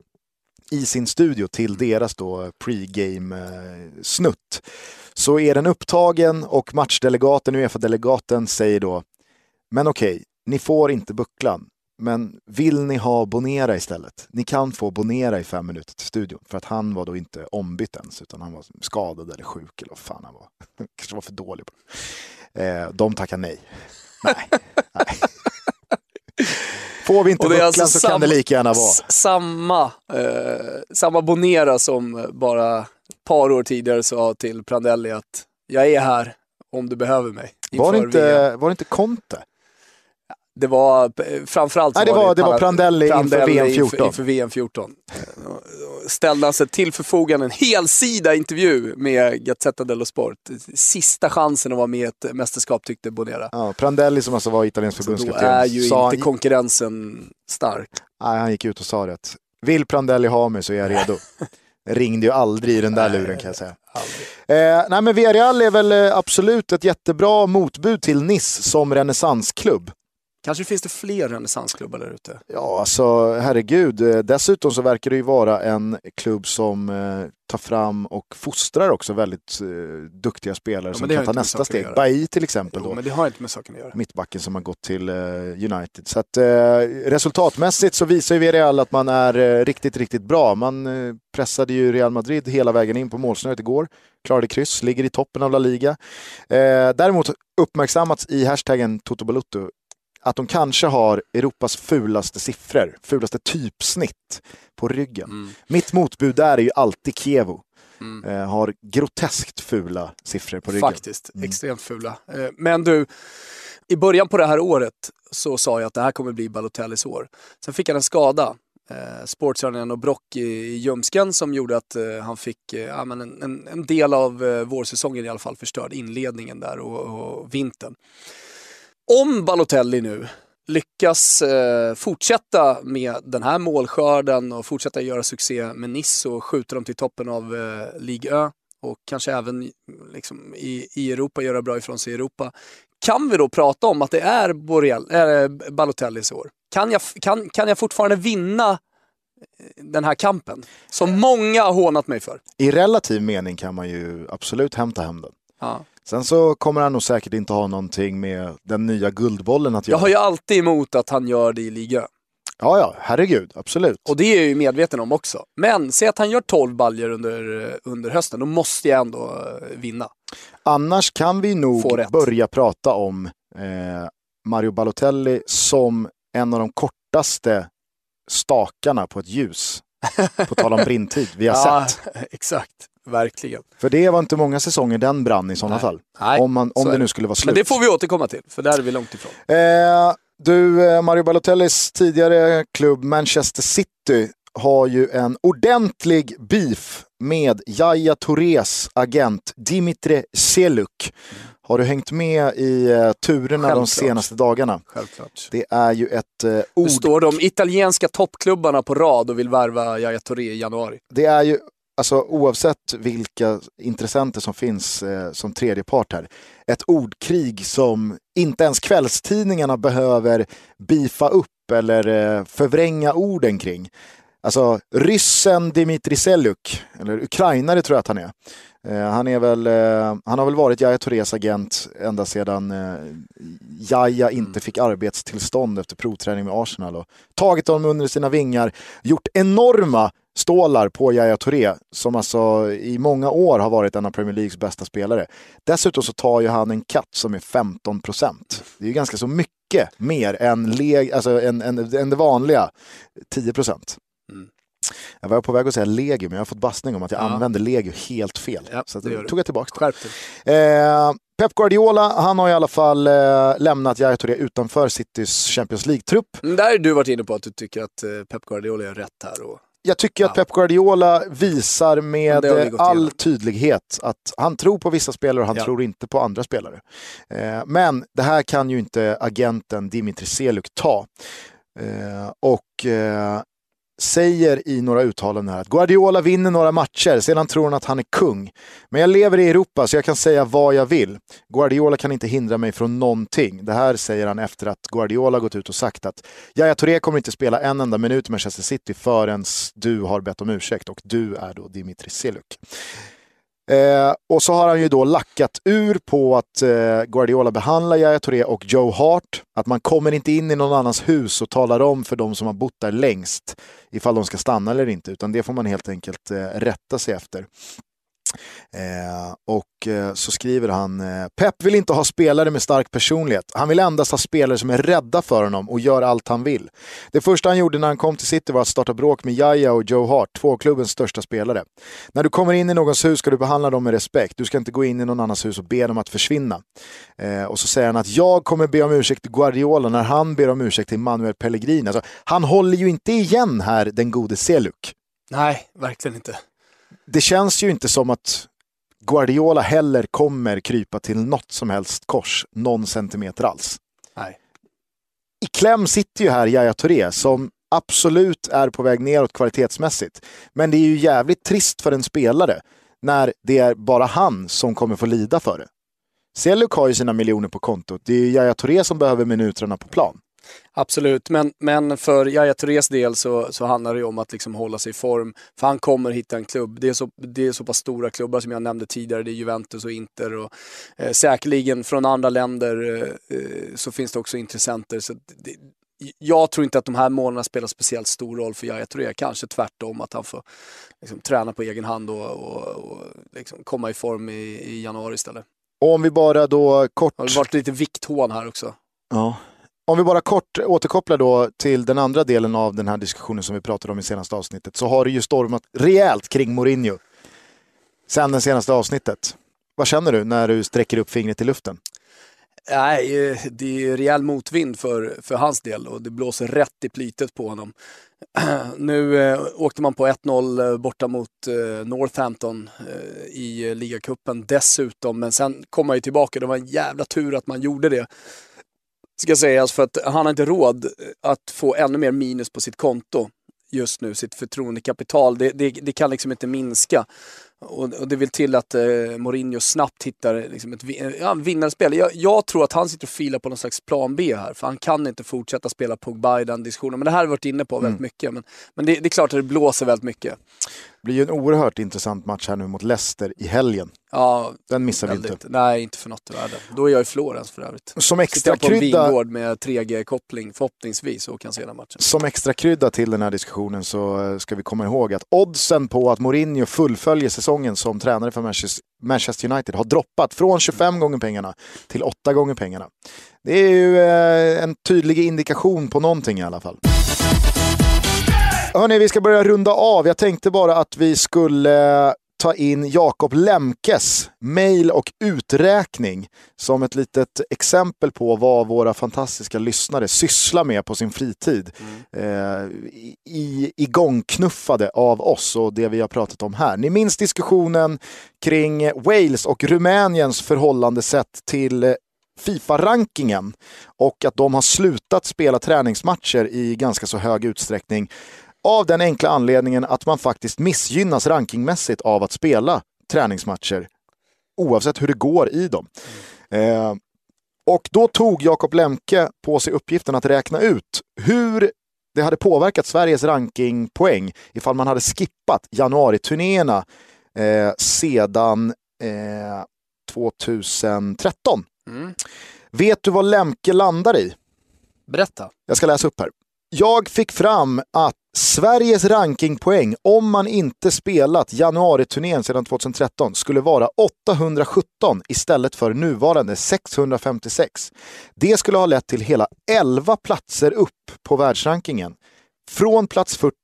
Speaker 1: i sin studio till deras då pregame-snutt. Eh, så är den upptagen och matchdelegaten, Uefa-delegaten, säger då men okej, ni får inte bucklan. Men vill ni ha Bonera istället? Ni kan få Bonera i fem minuter till studion. För att han var då inte ombytt ens, utan han var skadad eller sjuk eller vad fan han var. Kanske var för dålig. På. Eh, de tackar nej. Nej. nej. Får vi inte bucklan alltså så kan det lika gärna vara.
Speaker 2: Samma, eh, samma Bonera som bara ett par år tidigare sa till Prandelli att jag är här om du behöver mig.
Speaker 1: Var det, inte, var det inte Conte?
Speaker 2: Det var framförallt
Speaker 1: Nej, det var, det, var Prandelli, Prandelli inför VM 14.
Speaker 2: Inför, VM 14. Ställde han sig till förfogande en helsida intervju med Gazzetta dello Sport. Sista chansen att vara med i ett mästerskap tyckte Bonera.
Speaker 1: Ja, Prandelli som alltså var italiensk förbundskapten.
Speaker 2: Då är ju inte han... konkurrensen stark.
Speaker 1: Nej, han gick ut och sa det att vill Prandelli ha mig så är jag redo. ringde ju aldrig i den där luren kan jag säga. Eh, nej men Villarreal är väl eh, absolut ett jättebra motbud till Nice som renässansklubb.
Speaker 2: Kanske finns det fler renässansklubbar där ute?
Speaker 1: Ja, alltså herregud. Eh, dessutom så verkar det ju vara en klubb som eh, tar fram och fostrar också väldigt eh, duktiga spelare ja, som kan ta nästa steg. Bailly till exempel.
Speaker 2: Jo,
Speaker 1: då.
Speaker 2: men det har inte med saken att göra.
Speaker 1: Mittbacken som har gått till eh, United. Så att, eh, resultatmässigt så visar ju Villarreal att man är eh, riktigt, riktigt bra. Man pressade ju Real Madrid hela vägen in på målsnöret igår. Klarade kryss, ligger i toppen av La Liga. däremot uppmärksammats i hashtaggen Toto Balutto att de kanske har Europas fulaste siffror, fulaste typsnitt på ryggen. Mm. Mitt motbud där är ju alltid Kievo. Mm. Eh, har groteskt fula siffror på ryggen.
Speaker 2: Faktiskt, mm. extremt fula. Eh, men du, I början på det här året så sa jag att det här kommer bli Balotellis år. Sen fick han en skada eh, sportstjärnan och brock i, i ljumsken som gjorde att eh, han fick eh, ja, men en, en, en, del av eh, vårsäsongen i alla fall förstörd, inledningen där och, och vintern. Om Balotelli nu lyckas eh, fortsätta med den här målskörden och fortsätta göra succé med Nice och skjuta dem till toppen av eh, Ligue Ö och kanske även liksom, i, i Europa göra bra ifrån sig i Europa. Kan vi då prata om att det är Borrell, äh, Balotellis år? Kan jag, kan, kan jag fortfarande vinna eh, den här kampen? Som många har hånat mig för.
Speaker 1: I relativ mening kan man ju absolut hämta hem den.
Speaker 2: Ja.
Speaker 1: Sen så kommer han nog säkert inte ha någonting med den nya guldbollen att göra.
Speaker 2: Jag har ju alltid emot att han gör det i liga.
Speaker 1: Ja, ja, herregud, absolut.
Speaker 2: Och det är jag ju medveten om också. Men säg att han gör 12 baljer under, under hösten, då måste jag ändå eh, vinna.
Speaker 1: Annars kan vi nog börja prata om eh, Mario Balotelli som en av de kortaste stakarna på ett ljus. På tal om brintid, vi har ja, sett.
Speaker 2: Exakt, verkligen.
Speaker 1: För det var inte många säsonger den brann i sådana Nej. fall.
Speaker 2: Nej,
Speaker 1: om man, om det nu skulle vara slut.
Speaker 2: Men det får vi återkomma till, för där är vi långt ifrån.
Speaker 1: Eh, du, eh, Mario Balotellis tidigare klubb Manchester City har ju en ordentlig beef med Yahya Tourés agent Dimitri Seluk. Har du hängt med i uh, turerna Självklart. de senaste dagarna?
Speaker 2: Självklart.
Speaker 1: Det är ju ett uh, ord... Det
Speaker 2: står de italienska toppklubbarna på rad och vill värva Yahya Touré i januari.
Speaker 1: Det är ju, alltså oavsett vilka intressenter som finns eh, som tredje part här, ett ordkrig som inte ens kvällstidningarna behöver bifa upp eller eh, förvränga orden kring. Alltså ryssen Dmitrij Seljuk, eller ukrainare tror jag att han är. Eh, han, är väl, eh, han har väl varit Jaja Tourés agent ända sedan eh, Jaja inte mm. fick arbetstillstånd efter provträning med Arsenal. Och tagit honom under sina vingar, gjort enorma stålar på Yahya Touré som alltså i många år har varit en av Premier Leagues bästa spelare. Dessutom så tar ju han en katt som är 15 procent. Det är ju ganska så mycket mer än, leg, alltså än, än, än det vanliga 10 procent. Mm. Jag var på väg att säga legio, men jag har fått bassning om att jag ja. använder legio helt fel.
Speaker 2: Ja,
Speaker 1: så
Speaker 2: det
Speaker 1: tog jag tillbaka
Speaker 2: det.
Speaker 1: Eh, Pep Guardiola, han har i alla fall eh, lämnat Yahya Touré utanför Citys Champions League-trupp.
Speaker 2: Mm, där har du varit inne på att du tycker att eh, Pep Guardiola gör rätt här. Och
Speaker 1: jag tycker ja. att Pep Guardiola visar med all tydlighet att han tror på vissa spelare och han ja. tror inte på andra spelare. Eh, men det här kan ju inte agenten Dimitri Seluk ta. Eh, och eh, säger i några uttalanden här att Guardiola vinner några matcher, sedan tror han att han är kung. Men jag lever i Europa så jag kan säga vad jag vill. Guardiola kan inte hindra mig från någonting. Det här säger han efter att Guardiola gått ut och sagt att Yahya Touré kommer inte spela en enda minut i Manchester City förrän du har bett om ursäkt och du är då Dimitri Seluk. Eh, och så har han ju då lackat ur på att eh, Guardiola behandlar Yahya Touré och Joe Hart. Att man kommer inte in i någon annans hus och talar om för de som har bott där längst ifall de ska stanna eller inte, utan det får man helt enkelt eh, rätta sig efter. Eh, och så skriver han, eh, Pep vill inte ha spelare med stark personlighet. Han vill endast ha spelare som är rädda för honom och gör allt han vill. Det första han gjorde när han kom till City var att starta bråk med Jaja och Joe Hart, två klubbens största spelare. När du kommer in i någons hus ska du behandla dem med respekt. Du ska inte gå in i någon annans hus och be dem att försvinna. Eh, och så säger han att jag kommer be om ursäkt till Guardiola när han ber om ursäkt till Manuel Pellegrini. Alltså, han håller ju inte igen här, den gode Seluk.
Speaker 2: Nej, verkligen inte
Speaker 1: det känns ju inte som att Guardiola heller kommer krypa till något som helst kors någon centimeter alls.
Speaker 2: Nej.
Speaker 1: I kläm sitter ju här Yahya Touré som absolut är på väg neråt kvalitetsmässigt. Men det är ju jävligt trist för en spelare när det är bara han som kommer få lida för det. Seluk har ju sina miljoner på kontot. Det är Yahya Touré som behöver minuterna på plan.
Speaker 2: Absolut, men, men för Yahya Tourés del så, så handlar det ju om att liksom hålla sig i form. För han kommer hitta en klubb. Det är, så, det är så pass stora klubbar som jag nämnde tidigare. Det är Juventus och Inter. Och, eh, säkerligen från andra länder eh, eh så finns det också intressenter. Så det, jag tror inte att de här månaderna spelar speciellt stor roll för Yahya Touré. Kanske tvärtom, att han får liksom, träna på egen hand och, och, och liksom, komma i form i, i januari istället.
Speaker 1: Och om vi bara då kort...
Speaker 2: Det har varit lite vikthån här också.
Speaker 1: Ja, om vi bara kort återkopplar då till den andra delen av den här diskussionen som vi pratade om i senaste avsnittet så har det ju stormat rejält kring Mourinho. Sen det senaste avsnittet. Vad känner du när du sträcker upp fingret i luften?
Speaker 2: Nej, det är rejäl motvind för, för hans del och det blåser rätt i plytet på honom. nu eh, åkte man på 1-0 eh, borta mot eh, Northampton eh, i eh, ligacupen dessutom, men sen kom man ju tillbaka. Det var en jävla tur att man gjorde det. Ska sägas, för att han har inte råd att få ännu mer minus på sitt konto just nu, sitt förtroendekapital. Det, det, det kan liksom inte minska. Och, och, det vill till att eh, Mourinho snabbt hittar liksom ett ja, vinnarspel. Jag, jag, tror att han sitter och filar på någon slags plan B här, för han kan inte fortsätta spela Pogba i den diskussionen. Men det här har vi varit inne på väldigt mm. mycket. Men, men det, det, är klart att det blåser väldigt mycket.
Speaker 1: Blir ju en oerhört intressant match här nu mot Leicester i helgen.
Speaker 2: Ja,
Speaker 1: Den missar vi inte.
Speaker 2: Nej, inte för något i världen. Då är jag i Florens för övrigt.
Speaker 1: Som extra Sitter jag
Speaker 2: på en vingård med 3G-koppling förhoppningsvis och kan se den matchen.
Speaker 1: Som extra krydda till den här diskussionen så eh, ska vi komma ihåg att oddsen på att Mourinho fullföljer säsongen som tränare för Manchester United har droppat från 25 gånger pengarna till 8 gånger pengarna. Det är ju eh, en tydlig indikation på någonting i alla fall. Hörni, vi ska börja runda av. Jag tänkte bara att vi skulle ta in Jakob Lemkes mail och uträkning som ett litet exempel på vad våra fantastiska lyssnare sysslar med på sin fritid. Mm. Eh, i, igångknuffade av oss och det vi har pratat om här. Ni minns diskussionen kring Wales och Rumäniens förhållande sett till Fifa-rankingen och att de har slutat spela träningsmatcher i ganska så hög utsträckning. Av den enkla anledningen att man faktiskt missgynnas rankingmässigt av att spela träningsmatcher. Oavsett hur det går i dem. Eh, och då tog Jakob Lemke på sig uppgiften att räkna ut hur det hade påverkat Sveriges rankingpoäng ifall man hade skippat januariturnéerna eh, sedan eh, 2013. Mm. Vet du vad Lemke landar i?
Speaker 2: Berätta.
Speaker 1: Jag ska läsa upp här. Jag fick fram att Sveriges rankingpoäng om man inte spelat januariturnén sedan 2013 skulle vara 817 istället för nuvarande 656. Det skulle ha lett till hela 11 platser upp på världsrankingen. Från plats 40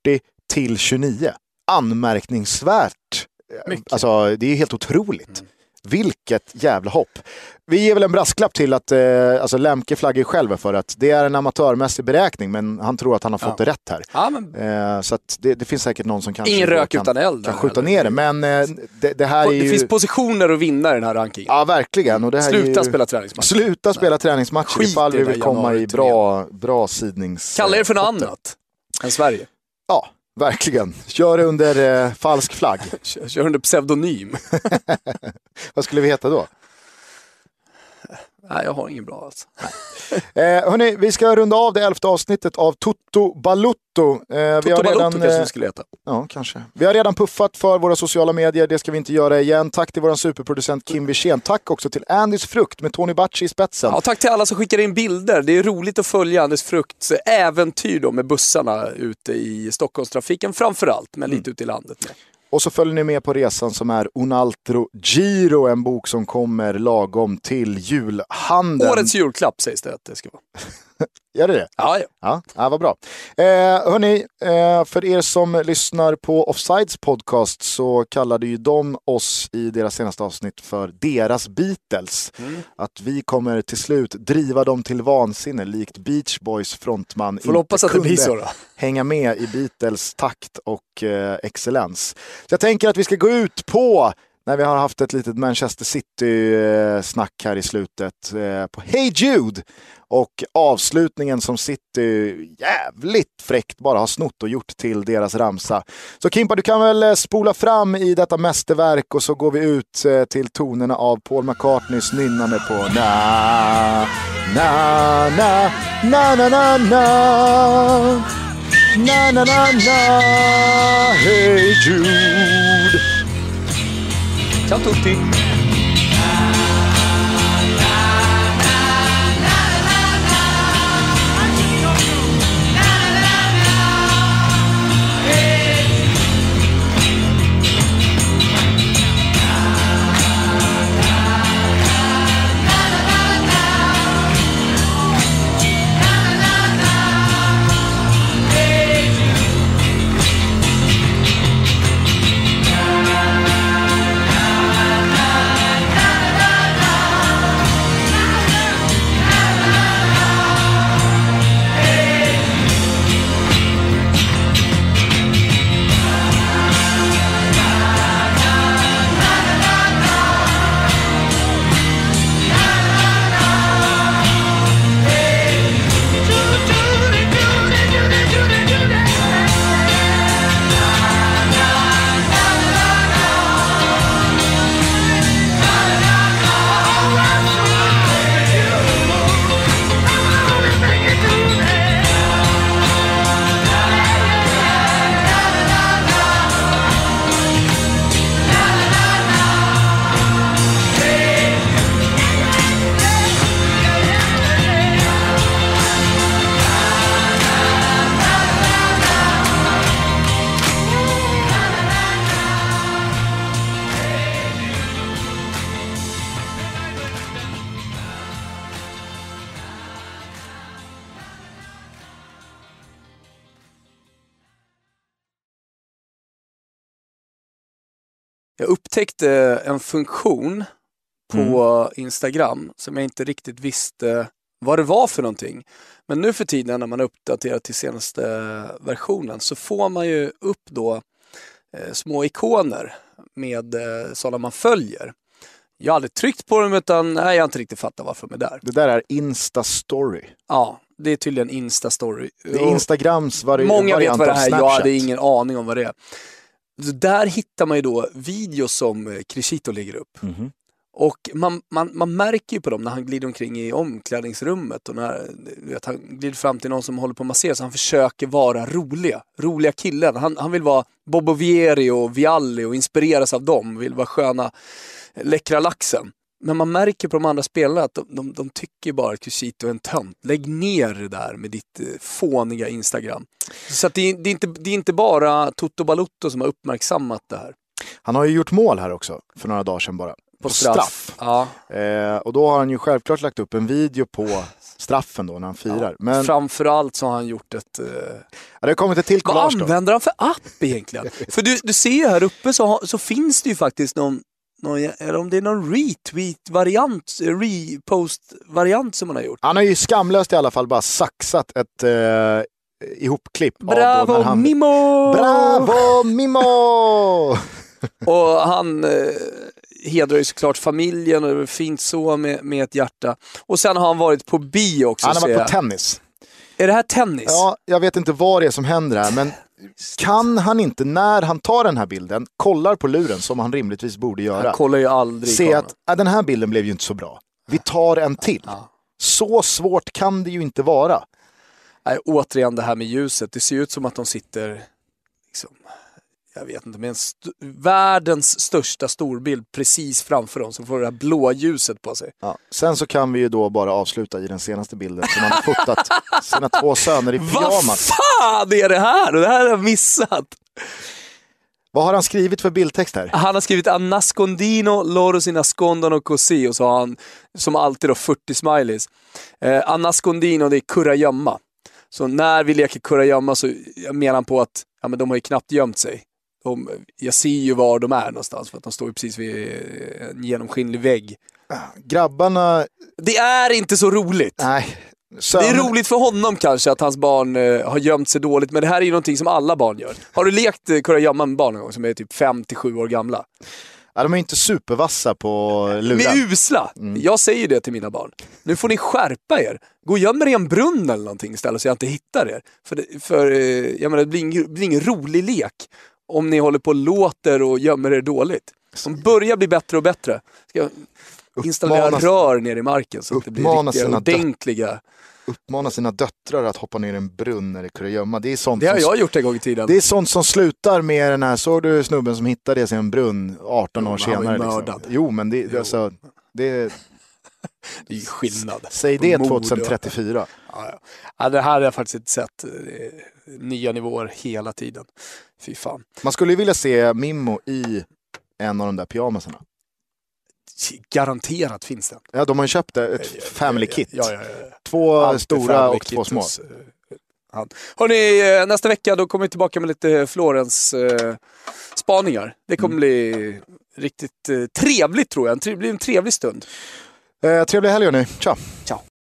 Speaker 1: till 29. Anmärkningsvärt. Mycket. Alltså, det är helt otroligt. Mm. Vilket jävla hopp. Vi ger väl en brasklapp till att eh, alltså Lemke flaggar själv för att det är en amatörmässig beräkning men han tror att han har fått ja. det rätt här.
Speaker 2: Ja, men...
Speaker 1: eh, så det, det, finns säkert någon som kanske
Speaker 2: Ingen rök kan, utan eld.
Speaker 1: kan skjuta ner det. Men eh, det, det, här är ju...
Speaker 2: Det finns positioner att vinna i den här rankingen.
Speaker 1: Ja, verkligen. Och det här
Speaker 2: Sluta
Speaker 1: ju...
Speaker 2: spela träningsmatcher.
Speaker 1: Sluta spela Nej. träningsmatcher Skit ifall vi vill komma i bra, bra sidnings...
Speaker 2: Kalla er för något annat än Sverige.
Speaker 1: Ja, Verkligen. Kör under eh, falsk flagg.
Speaker 2: Kör under pseudonym.
Speaker 1: Vad skulle vi heta då?
Speaker 2: Nej, jag har ingen bra alltså.
Speaker 1: eh, hörni, vi ska runda av det elfte avsnittet av Toto Balutto.
Speaker 2: Eh, Toto Balutto redan, kanske vi eh, skulle heta.
Speaker 1: Ja, kanske. Vi har redan puffat för våra sociala medier, det ska vi inte göra igen. Tack till vår superproducent Kim Wirsén. Tack också till Andys Frukt med Tony Bacci i spetsen.
Speaker 2: Ja, tack till alla som skickar in bilder. Det är roligt att följa Andys Frukts äventyr då med bussarna ute i Stockholmstrafiken framförallt, men mm. lite ute i landet med.
Speaker 1: Och så följer ni med på resan som är Unaltro Giro, en bok som kommer lagom till julhandeln.
Speaker 2: Årets julklapp sägs det att det ska vara.
Speaker 1: Gör det det?
Speaker 2: Ja, ja.
Speaker 1: ja, ja vad bra. Eh, hörni, eh, för er som lyssnar på Offsides podcast så kallade ju de oss i deras senaste avsnitt för deras Beatles. Mm. Att vi kommer till slut driva dem till vansinne likt Beach Boys frontman
Speaker 2: Får hoppas att det blir så då.
Speaker 1: hänga med i Beatles takt och eh, excellens. Så jag tänker att vi ska gå ut på när vi har haft ett litet Manchester City-snack här i slutet eh, på Hey Jude. Och avslutningen som City jävligt fräckt bara har snott och gjort till deras ramsa. Så Kimpa, du kan väl eh, spola fram i detta mästerverk och så går vi ut eh, till tonerna av Paul McCartneys nynnande på na na na na na na na na na na na Hey Jude
Speaker 2: Ciao a tutti! Upptäckte en funktion på
Speaker 1: Mm.
Speaker 2: Instagram som jag inte riktigt visste vad det var för någonting. Men nu för tiden när man uppdaterar till senaste versionen så får man ju upp då eh, små ikoner med eh, sådana man följer. Jag har aldrig tryckt på dem utan nej, jag har inte riktigt fattat varför de är där.
Speaker 1: Det där är Insta-story.
Speaker 2: Ja, det är tydligen Insta-story.
Speaker 1: Det är Instagrams vari-
Speaker 2: Många vet
Speaker 1: variant
Speaker 2: vad det här är, jag hade ingen aning om vad det är. Där hittar man ju då videos som eh, Crescito lägger upp.
Speaker 1: Mhm.
Speaker 2: Och man, man, man märker ju på dem när han glider omkring i omklädningsrummet och när vet, han glider fram till någon som håller på att massera så han försöker vara roliga. Roliga killen. Han, han vill vara Bobo Vieri och Vialli och inspireras av dem. Vill vara sköna, läckra laxen. Men man märker på de andra spelarna att de, de, de tycker bara att Cusito är en tönt. Lägg ner det där med ditt eh, fåniga Instagram. Så det, är, det, är inte, det är inte bara Toto Balutto som har uppmärksammat det här.
Speaker 1: Han har ju gjort mål här också, för några dagar sedan bara.
Speaker 2: På straff. Ja.
Speaker 1: Eh, och då har han ju självklart lagt upp en video på straffen då när han firar. Men
Speaker 2: Framförallt så har han gjort ett... Eh...
Speaker 1: ja, det kommit ett till
Speaker 2: Vad
Speaker 1: collage då.
Speaker 2: använder han för app egentligen? för du, du ser ju här uppe så, så finns det ju faktiskt någon, någon eller om det är någon retweet-variant, repost-variant som han har gjort.
Speaker 1: Han har ju skamlöst i alla fall bara saxat ett eh, ihopklipp av då
Speaker 2: Bravo
Speaker 1: när han...
Speaker 2: Mimo!
Speaker 1: Bravo Mimo!
Speaker 2: Och han eh, hedrar ju såklart familjen och är fint så med, med ett hjärta. Och sen har han varit på bio också
Speaker 1: Han har varit på
Speaker 2: jag.
Speaker 1: tennis.
Speaker 2: Är det här tennis?
Speaker 1: Ja, jag vet inte vad det är som händer här, men kan han inte när han tar den här bilden, kollar på luren som han rimligtvis borde
Speaker 2: Han
Speaker 1: göra,
Speaker 2: kollar ju aldrig
Speaker 1: se att äh, den här bilden blev ju inte så bra. Vi tar en till. Så svårt kan det ju inte vara.
Speaker 2: Nej, återigen det här med ljuset. Det ser ut som att de sitter, liksom, jag vet inte, med st- världens största storbild precis framför dem. Så får det här blåa ljuset på sig.
Speaker 1: Ja. Sen så kan vi ju då bara avsluta i den senaste bilden som han har fotat sina två söner i
Speaker 2: Vad
Speaker 1: pyjamas.
Speaker 2: fan är det här? Det här har jag missat.
Speaker 1: Vad har han skrivit för bildtext här?
Speaker 2: Han har skrivit Annascondino, loro si nascondono così och så har han som alltid då 40 smileys. Eh, Annascondino det är kurragömma. Så när vi leker kurragömma så menar han på att ja, men de har ju knappt gömt sig. De, jag ser ju var de är någonstans för att de står ju precis vid en genomskinlig vägg.
Speaker 1: Grabbarna,
Speaker 2: Det är inte så roligt.
Speaker 1: nej.
Speaker 2: Det är roligt för honom kanske att hans barn eh, har gömt sig dåligt, men det här är ju någonting som alla barn gör. Har du lekt eh, kurragömma med barn någon gång som är typ 5-7 år gamla?
Speaker 1: Ja, de är inte supervassa på
Speaker 2: De
Speaker 1: luren.
Speaker 2: är usla. Jag säger det till mina barn. Nu får ni skärpa er. Gå och göm er i en brunn eller någonting istället så jag inte hittar er. För, det, för eh, jag menar, det blir ingen, det blir ingen rolig lek om ni håller på och låter och gömmer er dåligt. De börjar bli bättre och bättre. Ska installera
Speaker 1: Uppmanas-
Speaker 2: rör ner i marken så att det blir
Speaker 1: Uppmana
Speaker 2: riktiga, ordentliga.
Speaker 1: Uppmana sina döttrar att hoppa ner i en brunn eller kurragömma. Det är sånt
Speaker 2: Det har jag gjort en gång i tiden.
Speaker 1: Det är sånt som slutar med den här, såg du snubben som hittade det i en brunn 18
Speaker 2: Jo,
Speaker 1: år senare? Liksom. Jo, men det,
Speaker 2: Jo.
Speaker 1: Alltså, det,
Speaker 2: Det är ju skillnad.
Speaker 1: säg det
Speaker 2: Mord och-
Speaker 1: 2034.
Speaker 2: Ja, ja. Det här har jag faktiskt inte sett. eh, Nya nivåer hela tiden. Fy fan.
Speaker 1: Man skulle ju vilja se Mimmo i en av de där pyjamasarna.
Speaker 2: Garanterat finns den.
Speaker 1: Ja, de har ju köpt ett family kit.
Speaker 2: Ja.
Speaker 1: Två
Speaker 2: Alltid
Speaker 1: stora och två små.
Speaker 2: eh, han. Hörrni, eh, nästa vecka då kommer vi tillbaka med lite Florens eh. Det kommer bli riktigt eh, trevligt tror jag. Det blir en trevlig stund.
Speaker 1: Eh, trevlig helg hörni. Tja! Ciao.